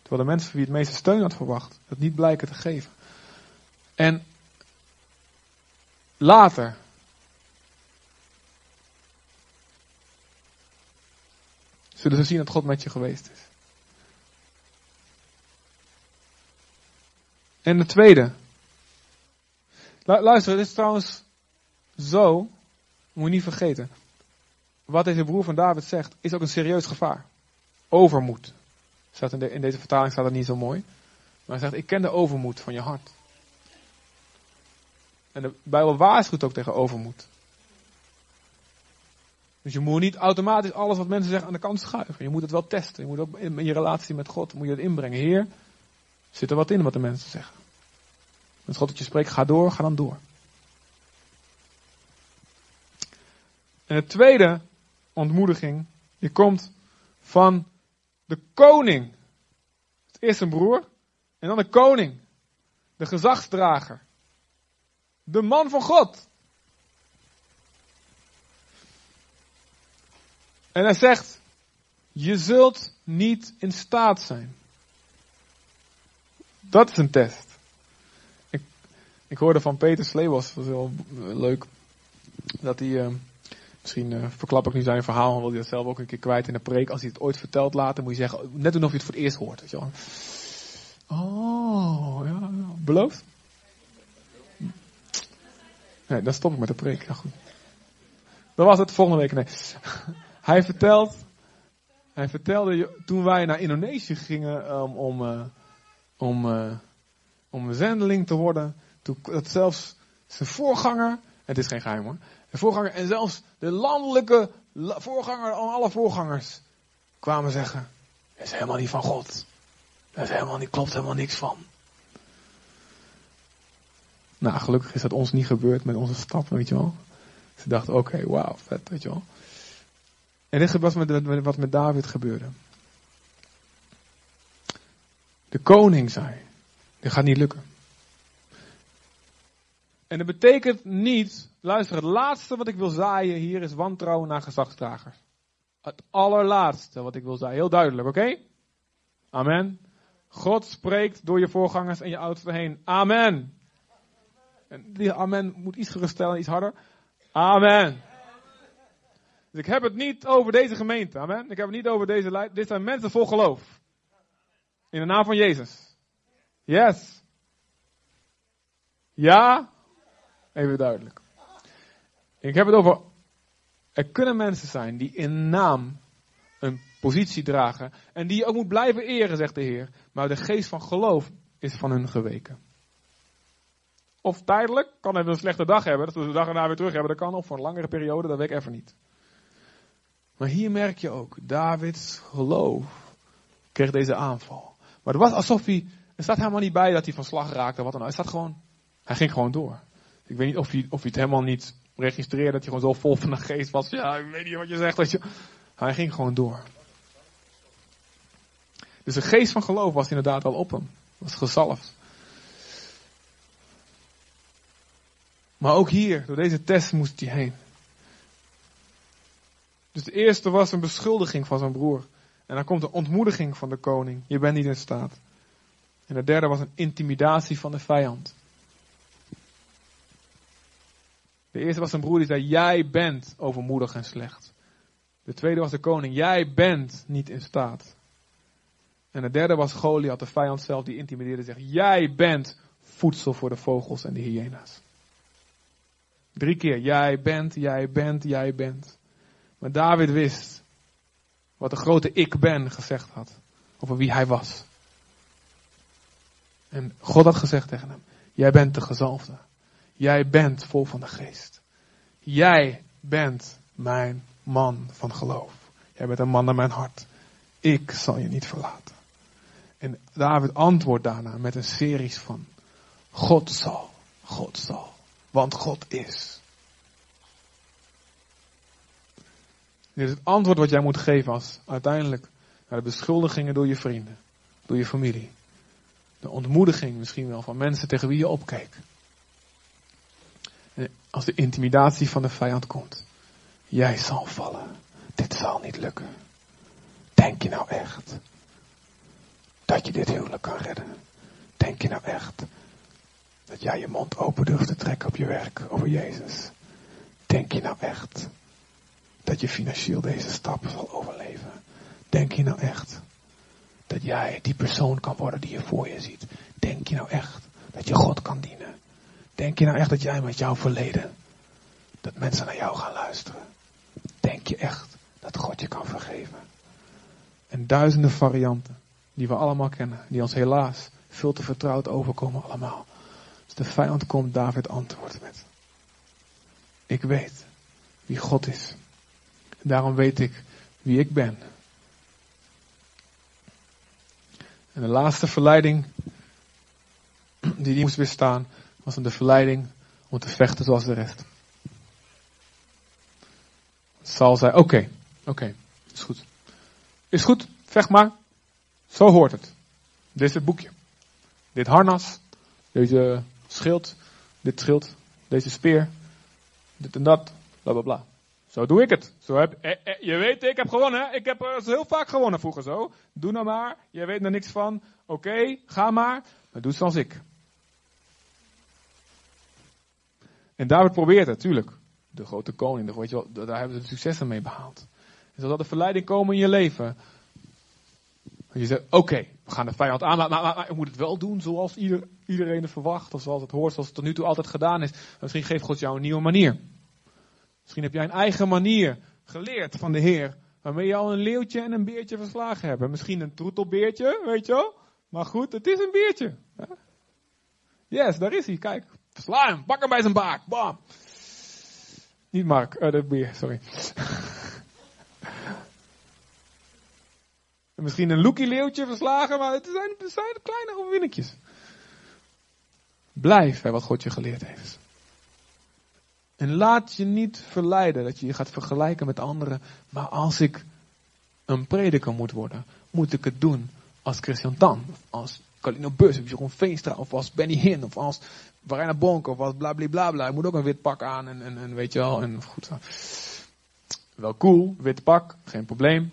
Terwijl de mensen voor wie het meeste steun had verwacht, het niet blijken te geven. En later, zullen ze zien dat God met je geweest is. En de tweede. Luister, het is trouwens zo, moet je niet vergeten. Wat deze broer van David zegt, is ook een serieus gevaar. Overmoed. Staat in, de, in deze vertaling staat dat niet zo mooi. Maar hij zegt, ik ken de overmoed van je hart. En de Bijbel waarschuwt ook tegen overmoed. Dus je moet niet automatisch alles wat mensen zeggen aan de kant schuiven. Je moet het wel testen. Je moet ook in je relatie met God moet je het inbrengen. Heer, zit er wat in wat de mensen zeggen? Als God dat je spreekt, ga door, ga dan door. En de tweede ontmoediging, die komt van de koning. Het eerst een broer, en dan de koning. De gezagsdrager. De man van God. En hij zegt, je zult niet in staat zijn. Dat is een test. Ik, ik hoorde van Peter Sleebos, dat was heel leuk, dat hij, uh, misschien uh, verklap ik nu zijn verhaal, wil hij dat zelf ook een keer kwijt in de preek. Als hij het ooit vertelt later, moet je zeggen, net doen of je het voor het eerst hoort. Weet je wel. Oh, ja, beloofd? Nee, dan stop ik met de preek. Ja, goed. Dat was het volgende week. Nee. Hij vertelt, hij vertelde toen wij naar Indonesië gingen um, om, uh, om, uh, om een zendeling te worden, dat zelfs zijn voorganger, het is geen geheim hoor, de voorganger en zelfs de landelijke voorganger, alle voorgangers, kwamen zeggen, dat is helemaal niet van God. Dat is helemaal niet, klopt helemaal niks van. Nou, gelukkig is dat ons niet gebeurd met onze stappen, weet je wel. Ze dachten, oké, okay, wauw, vet, weet je wel. En dit was met, wat met David gebeurde. De koning zei, dit gaat niet lukken. En dat betekent niet, luister, het laatste wat ik wil zaaien hier is wantrouwen naar gezagsdragers. Het allerlaatste wat ik wil zaaien, heel duidelijk, oké? Amen. God spreekt door je voorgangers en je oudsten heen. Amen. En die amen moet iets geruststellen, iets harder. Amen. Dus ik heb het niet over deze gemeente. Amen. Ik heb het niet over deze leid. Dit zijn mensen vol geloof. In de naam van Jezus. Yes. Ja. Even duidelijk. Ik heb het over. Er kunnen mensen zijn die in naam een positie dragen. En die je ook moet blijven eren, zegt de Heer. Maar de geest van geloof is van hun geweken. of tijdelijk. Kan even een slechte dag hebben, dat we de dag erna weer terug hebben. Dat kan, of voor een langere periode, dat weet ik even niet. Maar hier merk je ook, Davids geloof kreeg deze aanval. Maar het was alsof hij, er staat helemaal niet bij dat hij van slag raakte, wat dan. Hij staat gewoon, hij ging gewoon door. Ik weet niet of hij, of hij het helemaal niet registreerde, dat hij gewoon zo vol van de geest was. Ja, ik weet niet wat je zegt. Dat je... Hij ging gewoon door. Dus de geest van geloof was inderdaad al op hem. Was gezalfd. Maar ook hier, door deze test moest hij heen. Dus de eerste was een beschuldiging van zijn broer. En dan komt de ontmoediging van de koning. Je bent niet in staat. En de derde was een intimidatie van de vijand. De eerste was zijn broer die zei: Jij bent overmoedig en slecht. De tweede was de koning: Jij bent niet in staat. En de derde was Goliath, de vijand zelf, die intimideerde zegt: Jij bent voedsel voor de vogels en de hyena's. Drie keer: Jij bent, jij bent, jij bent. Maar David wist wat de grote ik ben gezegd had. Over wie hij was. En God had gezegd tegen hem: Jij bent de gezalfde. Jij bent vol van de geest. Jij bent mijn man van geloof. Jij bent een man naar mijn hart. Ik zal je niet verlaten. En David antwoordt daarna met een series van God zal, God zal, want God is. Dit is het antwoord wat jij moet geven als uiteindelijk naar de beschuldigingen door je vrienden, door je familie. De ontmoediging misschien wel van mensen tegen wie je opkeek. Als de intimidatie van de vijand komt. Jij zal vallen. Dit zal niet lukken. Denk je nou echt dat je dit huwelijk kan redden? Denk je nou echt dat jij je mond open durft te trekken op je werk over Jezus? Denk je nou echt dat je financieel deze stap zal overleven? Denk je nou echt dat jij die persoon kan worden die je voor je ziet? Denk je nou echt dat je God kan dienen? Denk je nou echt dat jij met jouw verleden, dat mensen naar jou gaan luisteren? Denk je echt dat God je kan vergeven? En duizenden varianten die we allemaal kennen, die ons helaas veel te vertrouwd overkomen allemaal. Als de vijand komt, David antwoordt met. Ik weet wie God is. Daarom weet ik wie ik ben. En de laatste verleiding die hij moest weerstaan, was de verleiding om te vechten zoals de rest. Saul zei, oké, oké, is goed. Is goed, vecht maar. Zo hoort het. Dit is het boekje. Dit harnas, deze schild, dit schild, deze speer, dit en dat, bla bla bla. Zo doe ik het. Zo heb, eh, eh, je weet, ik heb gewonnen. Ik heb uh, heel vaak gewonnen vroeger zo. Doe nou maar. Je weet er niks van. Oké, ga maar. Maar doe zoals ik. En David probeert het, tuurlijk. De grote koning, weet je wel, daar hebben ze successen mee behaald. En zodat de verleiding komen in je leven. je zegt, oké, we gaan de vijand aan, maar, maar, maar, ik moet het wel doen zoals ieder, iedereen het verwacht. Of zoals het hoort, zoals het tot nu toe altijd gedaan is. Misschien geeft God jou een nieuwe manier. Misschien heb jij een eigen manier geleerd van de Heer. Waarmee je al een leeuwtje en een beertje verslagen hebt. Misschien een troetelbeertje, weet je wel. Maar goed, het is een beertje. Yes, daar is hij, kijk. Sla hem, pak hem bij zijn baak. Bam. Niet Mark, uh, de beer, sorry. Misschien een Loekie leeuwtje verslagen, maar het zijn, het zijn kleine overwinnetjes. Blijf bij wat God je geleerd heeft. En laat je niet verleiden dat je je gaat vergelijken met anderen. Maar als ik een prediker moet worden, moet ik het doen als Christian Tan, als Carlino Bus, of Jeroen Veenstra, of als Benny Hinn, of als Warina Bonk, of als bla bla bla bla. Ik moet ook een wit pak aan en, en, en weet je wel, en goed. Wel cool, wit pak, geen probleem.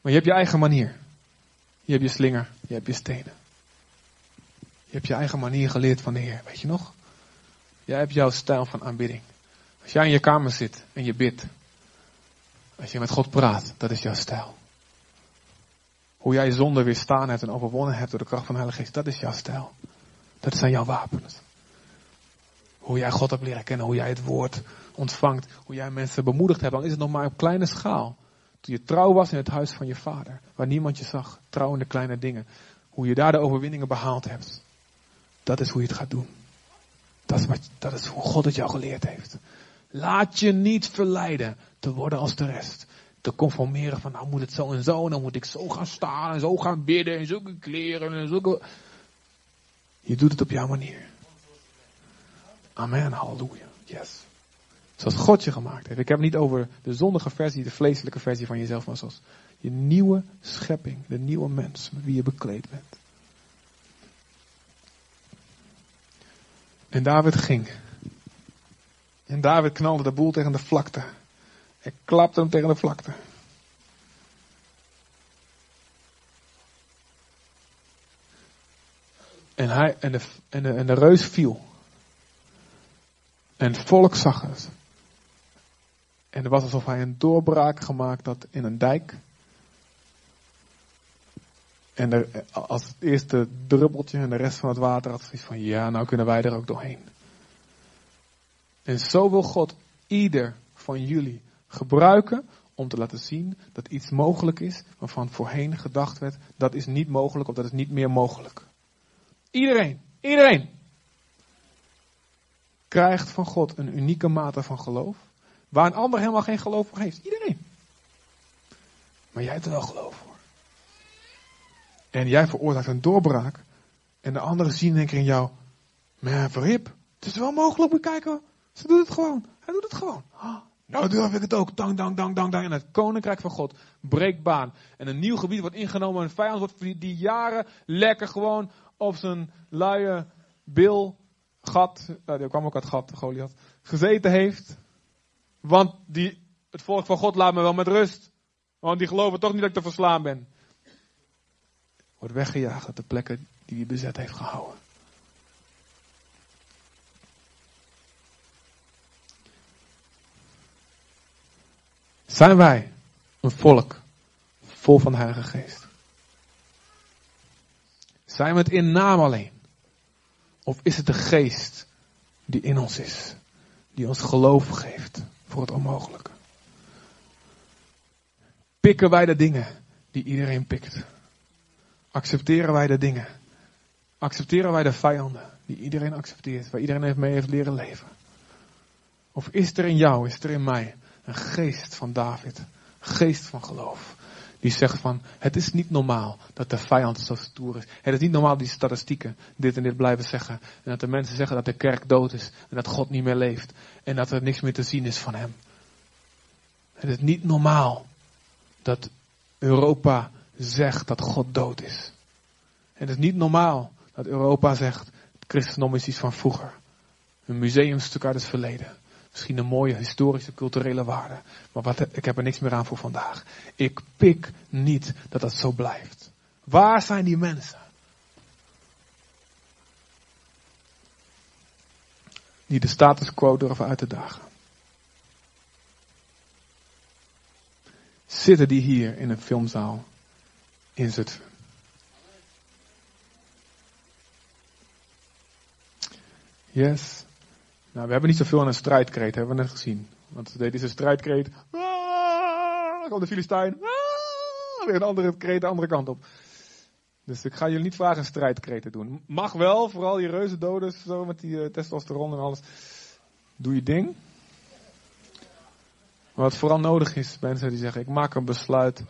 Maar je hebt je eigen manier. Je hebt je slinger, je hebt je stenen. Je hebt je eigen manier geleerd van de Heer, weet je nog? Jij hebt jouw stijl van aanbidding. Als jij in je kamer zit en je bidt. Als je met God praat, dat is jouw stijl. Hoe jij zonde weerstaan hebt en overwonnen hebt door de kracht van de Heilige Geest, dat is jouw stijl. Dat zijn jouw wapens. Hoe jij God hebt leren kennen, hoe jij het woord ontvangt, hoe jij mensen bemoedigd hebt, dan is het nog maar op kleine schaal. Toen je trouw was in het huis van je vader, waar niemand je zag, trouw in de kleine dingen. Hoe je daar de overwinningen behaald hebt. Dat is hoe je het gaat doen. Dat is, wat, dat is hoe God het jou geleerd heeft. Laat je niet verleiden te worden als de rest. Te conformeren van nou moet het zo en zo. En dan moet ik zo gaan staan en zo gaan bidden en zulke kleren en zulke... Je doet het op jouw manier. Amen, halleluja. Yes. Zoals God je gemaakt heeft. Ik heb het niet over de zondige versie, de vleeselijke versie van jezelf, maar zoals je nieuwe schepping, de nieuwe mens met wie je bekleed bent. En David ging. En David knalde de boel tegen de vlakte. Hij klapte hem tegen de vlakte. En, hij, en, de, en, de, en de reus viel. En het volk zag het. En het was alsof hij een doorbraak gemaakt had in een dijk. En als het eerste druppeltje en de rest van het water had zoiets van, ja, nou kunnen wij er ook doorheen. En zo wil God ieder van jullie gebruiken om te laten zien dat iets mogelijk is waarvan voorheen gedacht werd, dat is niet mogelijk of dat is niet meer mogelijk. Iedereen, iedereen krijgt van God een unieke mate van geloof, waar een ander helemaal geen geloof voor heeft. Iedereen. Maar jij hebt er wel geloof. En jij veroorzaakt een doorbraak. En de anderen zien denk ik in jou, maar verhip, het is wel mogelijk, moet kijken. Ze doet het gewoon. Hij doet het gewoon. Oh, nou durf ik het ook. Dang, dang, dang, dang, dang. En het koninkrijk van God breekt baan. En een nieuw gebied wordt ingenomen. Een vijand wordt die jaren lekker gewoon op zijn luie bil gat, nou, die kwam ook uit gat, Goliath, gezeten heeft. Want die, het volk van God laat me wel met rust. Want die geloven toch niet dat ik te verslaan ben. Wordt weggejaagd uit de plekken die hij bezet heeft gehouden. Zijn wij een volk vol van de Heilige Geest? Zijn we het in naam alleen? Of is het de geest die in ons is? Die ons geloof geeft voor het onmogelijke? Pikken wij de dingen die iedereen pikt? Accepteren wij de dingen? Accepteren wij de vijanden die iedereen accepteert, waar iedereen heeft mee heeft leren leven? Of is er in jou, is er in mij een geest van David, een geest van geloof, die zegt van, het is niet normaal dat de vijand zo stoer is. Het is niet normaal die statistieken dit en dit blijven zeggen. En dat de mensen zeggen dat de kerk dood is. En dat God niet meer leeft. En dat er niks meer te zien is van hem. Het is niet normaal dat Europa zegt dat God dood is. Het is niet normaal dat Europa zegt, het christendom is iets van vroeger. Een museumstuk uit het verleden. Misschien een mooie historische, culturele waarde. Maar wat, ik heb er niks meer aan voor vandaag. Ik pik niet dat dat zo blijft. Waar zijn die mensen? Die de status quo durven uit te dagen. Zitten die hier in een filmzaal Zutphen? Yes. Nou, we hebben niet zoveel aan een strijdkreet, hebben we net gezien. Want dit is een strijdkreet. Ah, komt de Filistijn. Ah, weer een andere kreet de andere kant op. Dus ik ga jullie niet vragen een strijdkreet te doen. Mag wel, vooral die reuzendoders, zo met die uh, testosteron en alles. Doe je ding. Maar wat vooral nodig is, mensen die zeggen, ik maak een besluit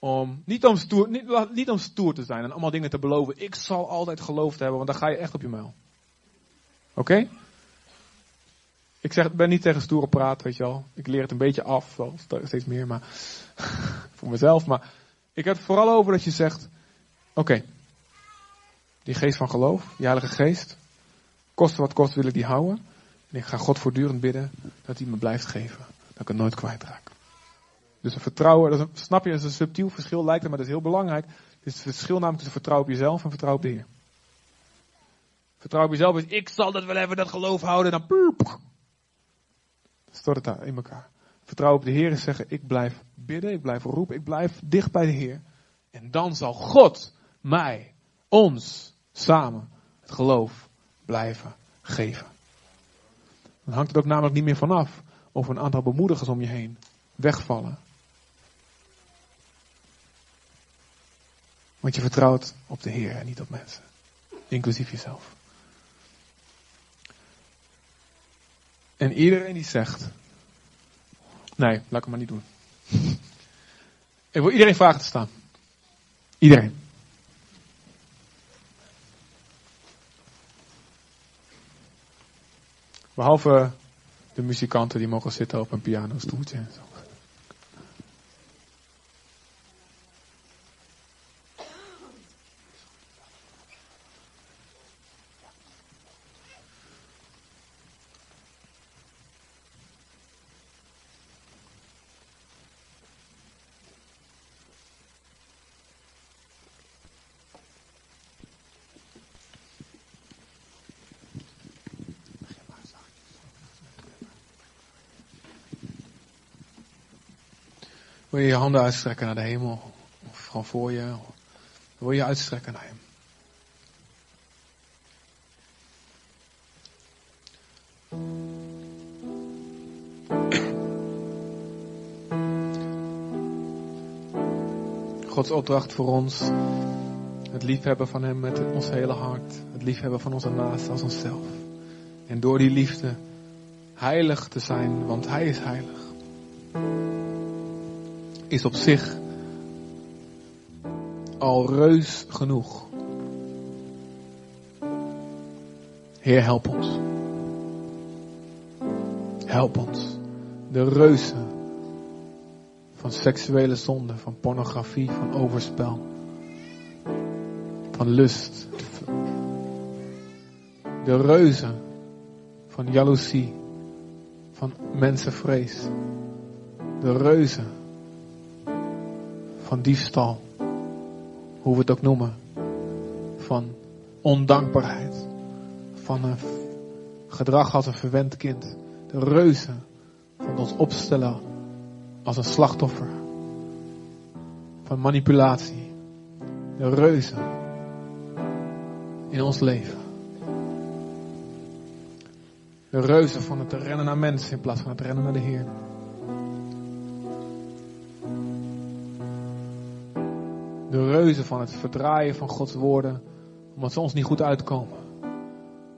om, niet om stoer, niet, niet om stoer te zijn en allemaal dingen te beloven. Ik zal altijd geloofd hebben, want dan ga je echt op je muil. Oké? Ik zeg, ben niet tegen stoere praat, weet je wel. Ik leer het een beetje af, wel steeds meer, maar voor mezelf. Maar ik heb het vooral over dat je zegt, oké, die geest van geloof, die heilige geest, koste wat kost wil ik die houden. En ik ga God voortdurend bidden dat hij me blijft geven. Dat ik het nooit kwijtraak. Dus een vertrouwen, dat snap je, dat is een subtiel verschil lijkt het, maar dat is heel belangrijk. Het is het verschil namelijk tussen vertrouwen op jezelf en vertrouwen op de Heer. Vertrouwen op jezelf is, ik zal dat wel even dat geloof houden. En dan stort het daar in elkaar. Vertrouwen op de Heer is zeggen, ik blijf bidden, ik blijf roepen, ik blijf dicht bij de Heer. En dan zal God mij, ons, samen het geloof blijven geven. Dan hangt het ook namelijk niet meer vanaf of een aantal bemoedigers om je heen wegvallen. Want je vertrouwt op de Heer en niet op mensen. Inclusief jezelf. En iedereen die zegt: Nee, laat ik het maar niet doen. Ik wil iedereen vragen te staan. Iedereen. Behalve de muzikanten die mogen zitten op een pianostoeltje en zo. Wil je je handen uitstrekken naar de hemel? Of gewoon voor je? Wil je uitstrekken naar hem? Gods opdracht voor ons. Het liefhebben van Hem met ons hele hart. Het liefhebben van onze naasten als onszelf. En door die liefde heilig te zijn, want Hij is heilig is op zich al reus genoeg. Heer, help ons. Help ons. De reuzen van seksuele zonde, van pornografie, van overspel, van lust. De reuzen van jaloezie, van mensenvrees. De reuzen van diefstal, hoe we het ook noemen, van ondankbaarheid, van een gedrag als een verwend kind, de reuzen van ons opstellen als een slachtoffer, van manipulatie, de reuzen in ons leven. De reuzen van het rennen naar mensen in plaats van het rennen naar de Heer. De reuzen van het verdraaien van Gods woorden, omdat ze ons niet goed uitkomen.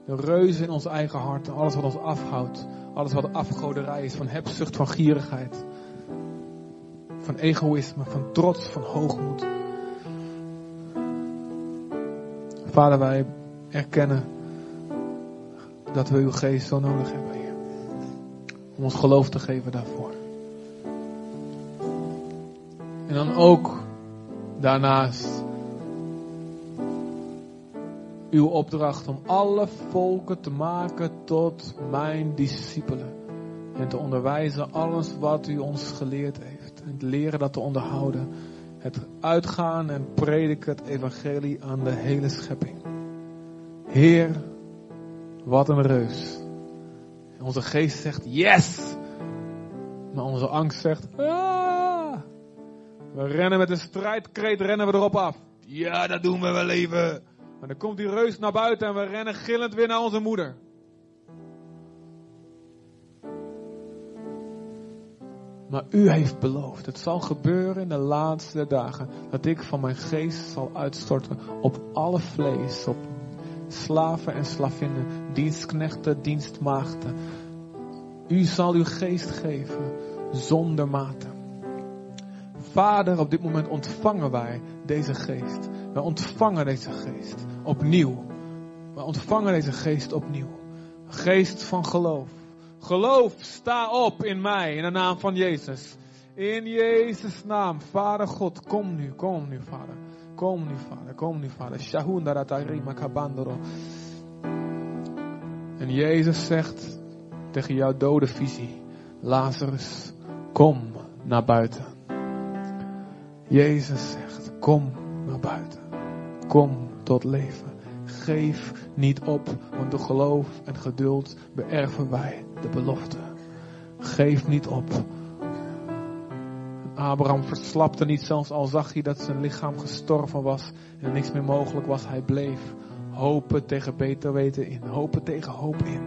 De reuzen in ons eigen hart, alles wat ons afhoudt, alles wat afgoderij is, van hebzucht, van gierigheid, van egoïsme, van trots, van hoogmoed. Vader, wij erkennen dat we uw geest zo nodig hebben. Om ons geloof te geven daarvoor. En dan ook Daarnaast uw opdracht om alle volken te maken tot mijn discipelen. En te onderwijzen alles wat u ons geleerd heeft. En het leren dat te onderhouden. Het uitgaan en prediken het evangelie aan de hele schepping. Heer, wat een reus. Onze geest zegt yes. Maar onze angst zegt. We rennen met een strijdkreet, rennen we erop af. Ja, dat doen we wel even. Maar dan komt die reus naar buiten en we rennen gillend weer naar onze moeder. Maar u heeft beloofd, het zal gebeuren in de laatste dagen, dat ik van mijn geest zal uitstorten op alle vlees, op slaven en slavinnen, dienstknechten, dienstmaagden. U zal uw geest geven zonder mate. Vader, op dit moment ontvangen wij deze geest. Wij ontvangen deze geest opnieuw. Wij ontvangen deze geest opnieuw. Geest van geloof. Geloof, sta op in mij, in de naam van Jezus. In Jezus' naam, Vader God, kom nu, kom nu, Vader. Kom nu, Vader, kom nu, Vader. Shahundaratari kabandoro. En Jezus zegt tegen jouw dode visie, Lazarus, kom naar buiten. Jezus zegt, kom naar buiten. Kom tot leven. Geef niet op, want door geloof en geduld beërven wij de belofte. Geef niet op. Abraham verslapte niet, zelfs al zag hij dat zijn lichaam gestorven was en niks meer mogelijk was. Hij bleef hopen tegen beter weten in, hopen tegen hoop in.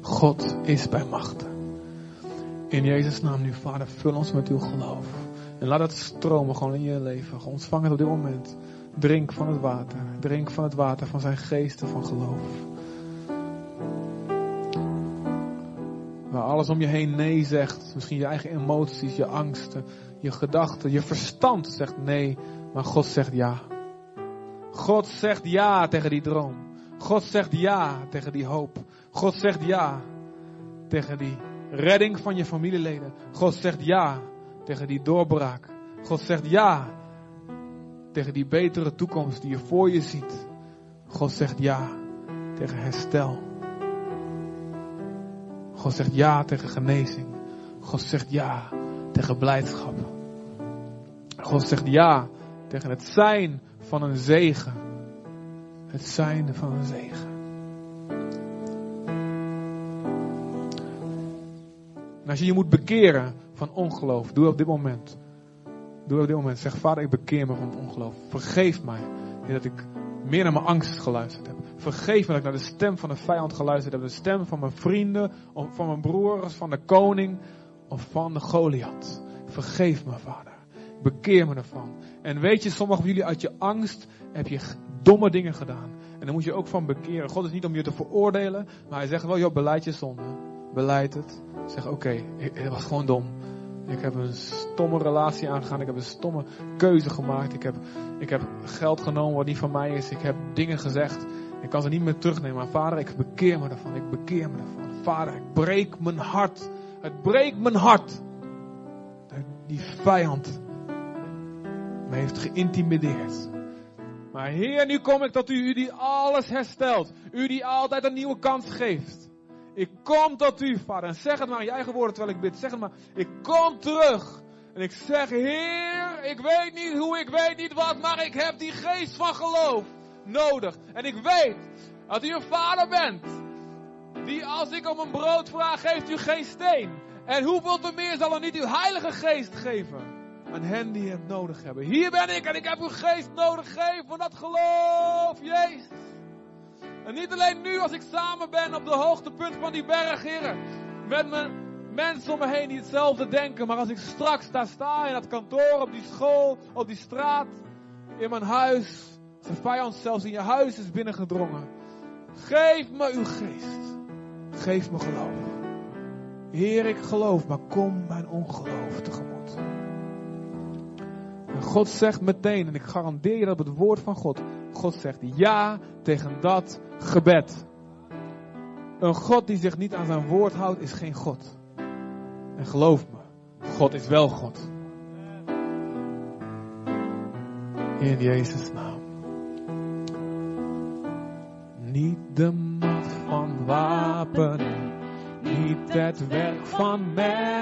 God is bij machten. In Jezus' naam nu, Vader, vul ons met uw geloof. En laat het stromen gewoon in je leven. Ontvang het op dit moment. Drink van het water. Drink van het water van zijn geesten van geloof. alles om je heen nee zegt. Misschien je eigen emoties, je angsten, je gedachten, je verstand zegt nee. Maar God zegt ja. God zegt ja tegen die droom. God zegt ja tegen die hoop. God zegt ja tegen die redding van je familieleden. God zegt ja tegen die doorbraak. God zegt ja tegen die betere toekomst die je voor je ziet. God zegt ja tegen herstel. God zegt ja tegen genezing. God zegt ja tegen blijdschap. God zegt ja tegen het zijn van een zegen. Het zijn van een zegen. En als je je moet bekeren van ongeloof, doe op dit moment. Doe op dit moment. Zeg, vader, ik bekeer me van ongeloof. Vergeef mij dat ik meer naar mijn angst geluisterd heb. Vergeef me dat ik naar de stem van de vijand geluisterd heb. De stem van mijn vrienden, van mijn broers, van de koning of van de Goliath. Vergeef me, vader. Bekeer me ervan. En weet je, sommigen van jullie uit je angst heb je domme dingen gedaan. En dan moet je ook van bekeren. God is niet om je te veroordelen, maar hij zegt wel, joh, beleid je zonde. Beleid het. Zeg, oké, okay, het was gewoon dom. Ik heb een stomme relatie aangegaan. Ik heb een stomme keuze gemaakt. Ik heb, ik heb geld genomen wat niet van mij is. Ik heb dingen gezegd. Ik kan ze niet meer terugnemen. Maar vader, ik bekeer me ervan. Ik bekeer me ervan. Vader, ik breek mijn hart. Het breekt mijn hart. Die vijand me heeft geïntimideerd. Maar Heer, nu kom ik tot u, u die alles herstelt. U die altijd een nieuwe kans geeft. Ik kom tot u, vader. En zeg het maar in je eigen woorden terwijl ik bid. Zeg het maar. Ik kom terug. En ik zeg, Heer, ik weet niet hoe, ik weet niet wat, maar ik heb die geest van geloof nodig. En ik weet dat u een vader bent. Die als ik om een brood vraag, geeft u geen steen. En hoeveel te meer zal er niet uw heilige geest geven aan hen die het nodig hebben. Hier ben ik en ik heb uw geest nodig. Geef van dat geloof, Jezus. En niet alleen nu als ik samen ben op de hoogtepunt van die berg, heren. Met mijn mensen om me heen die hetzelfde denken. Maar als ik straks daar sta in dat kantoor, op die school, op die straat, in mijn huis. Als de vijand zelfs in je huis is binnengedrongen. Geef me uw geest. Geef me geloof. Heer, ik geloof, maar kom mijn ongeloof tegemoet. God zegt meteen, en ik garandeer je dat op het woord van God, God zegt ja tegen dat gebed. Een God die zich niet aan zijn woord houdt, is geen God. En geloof me, God is wel God. In Jezus' naam. Niet de macht van wapenen, niet het werk van mens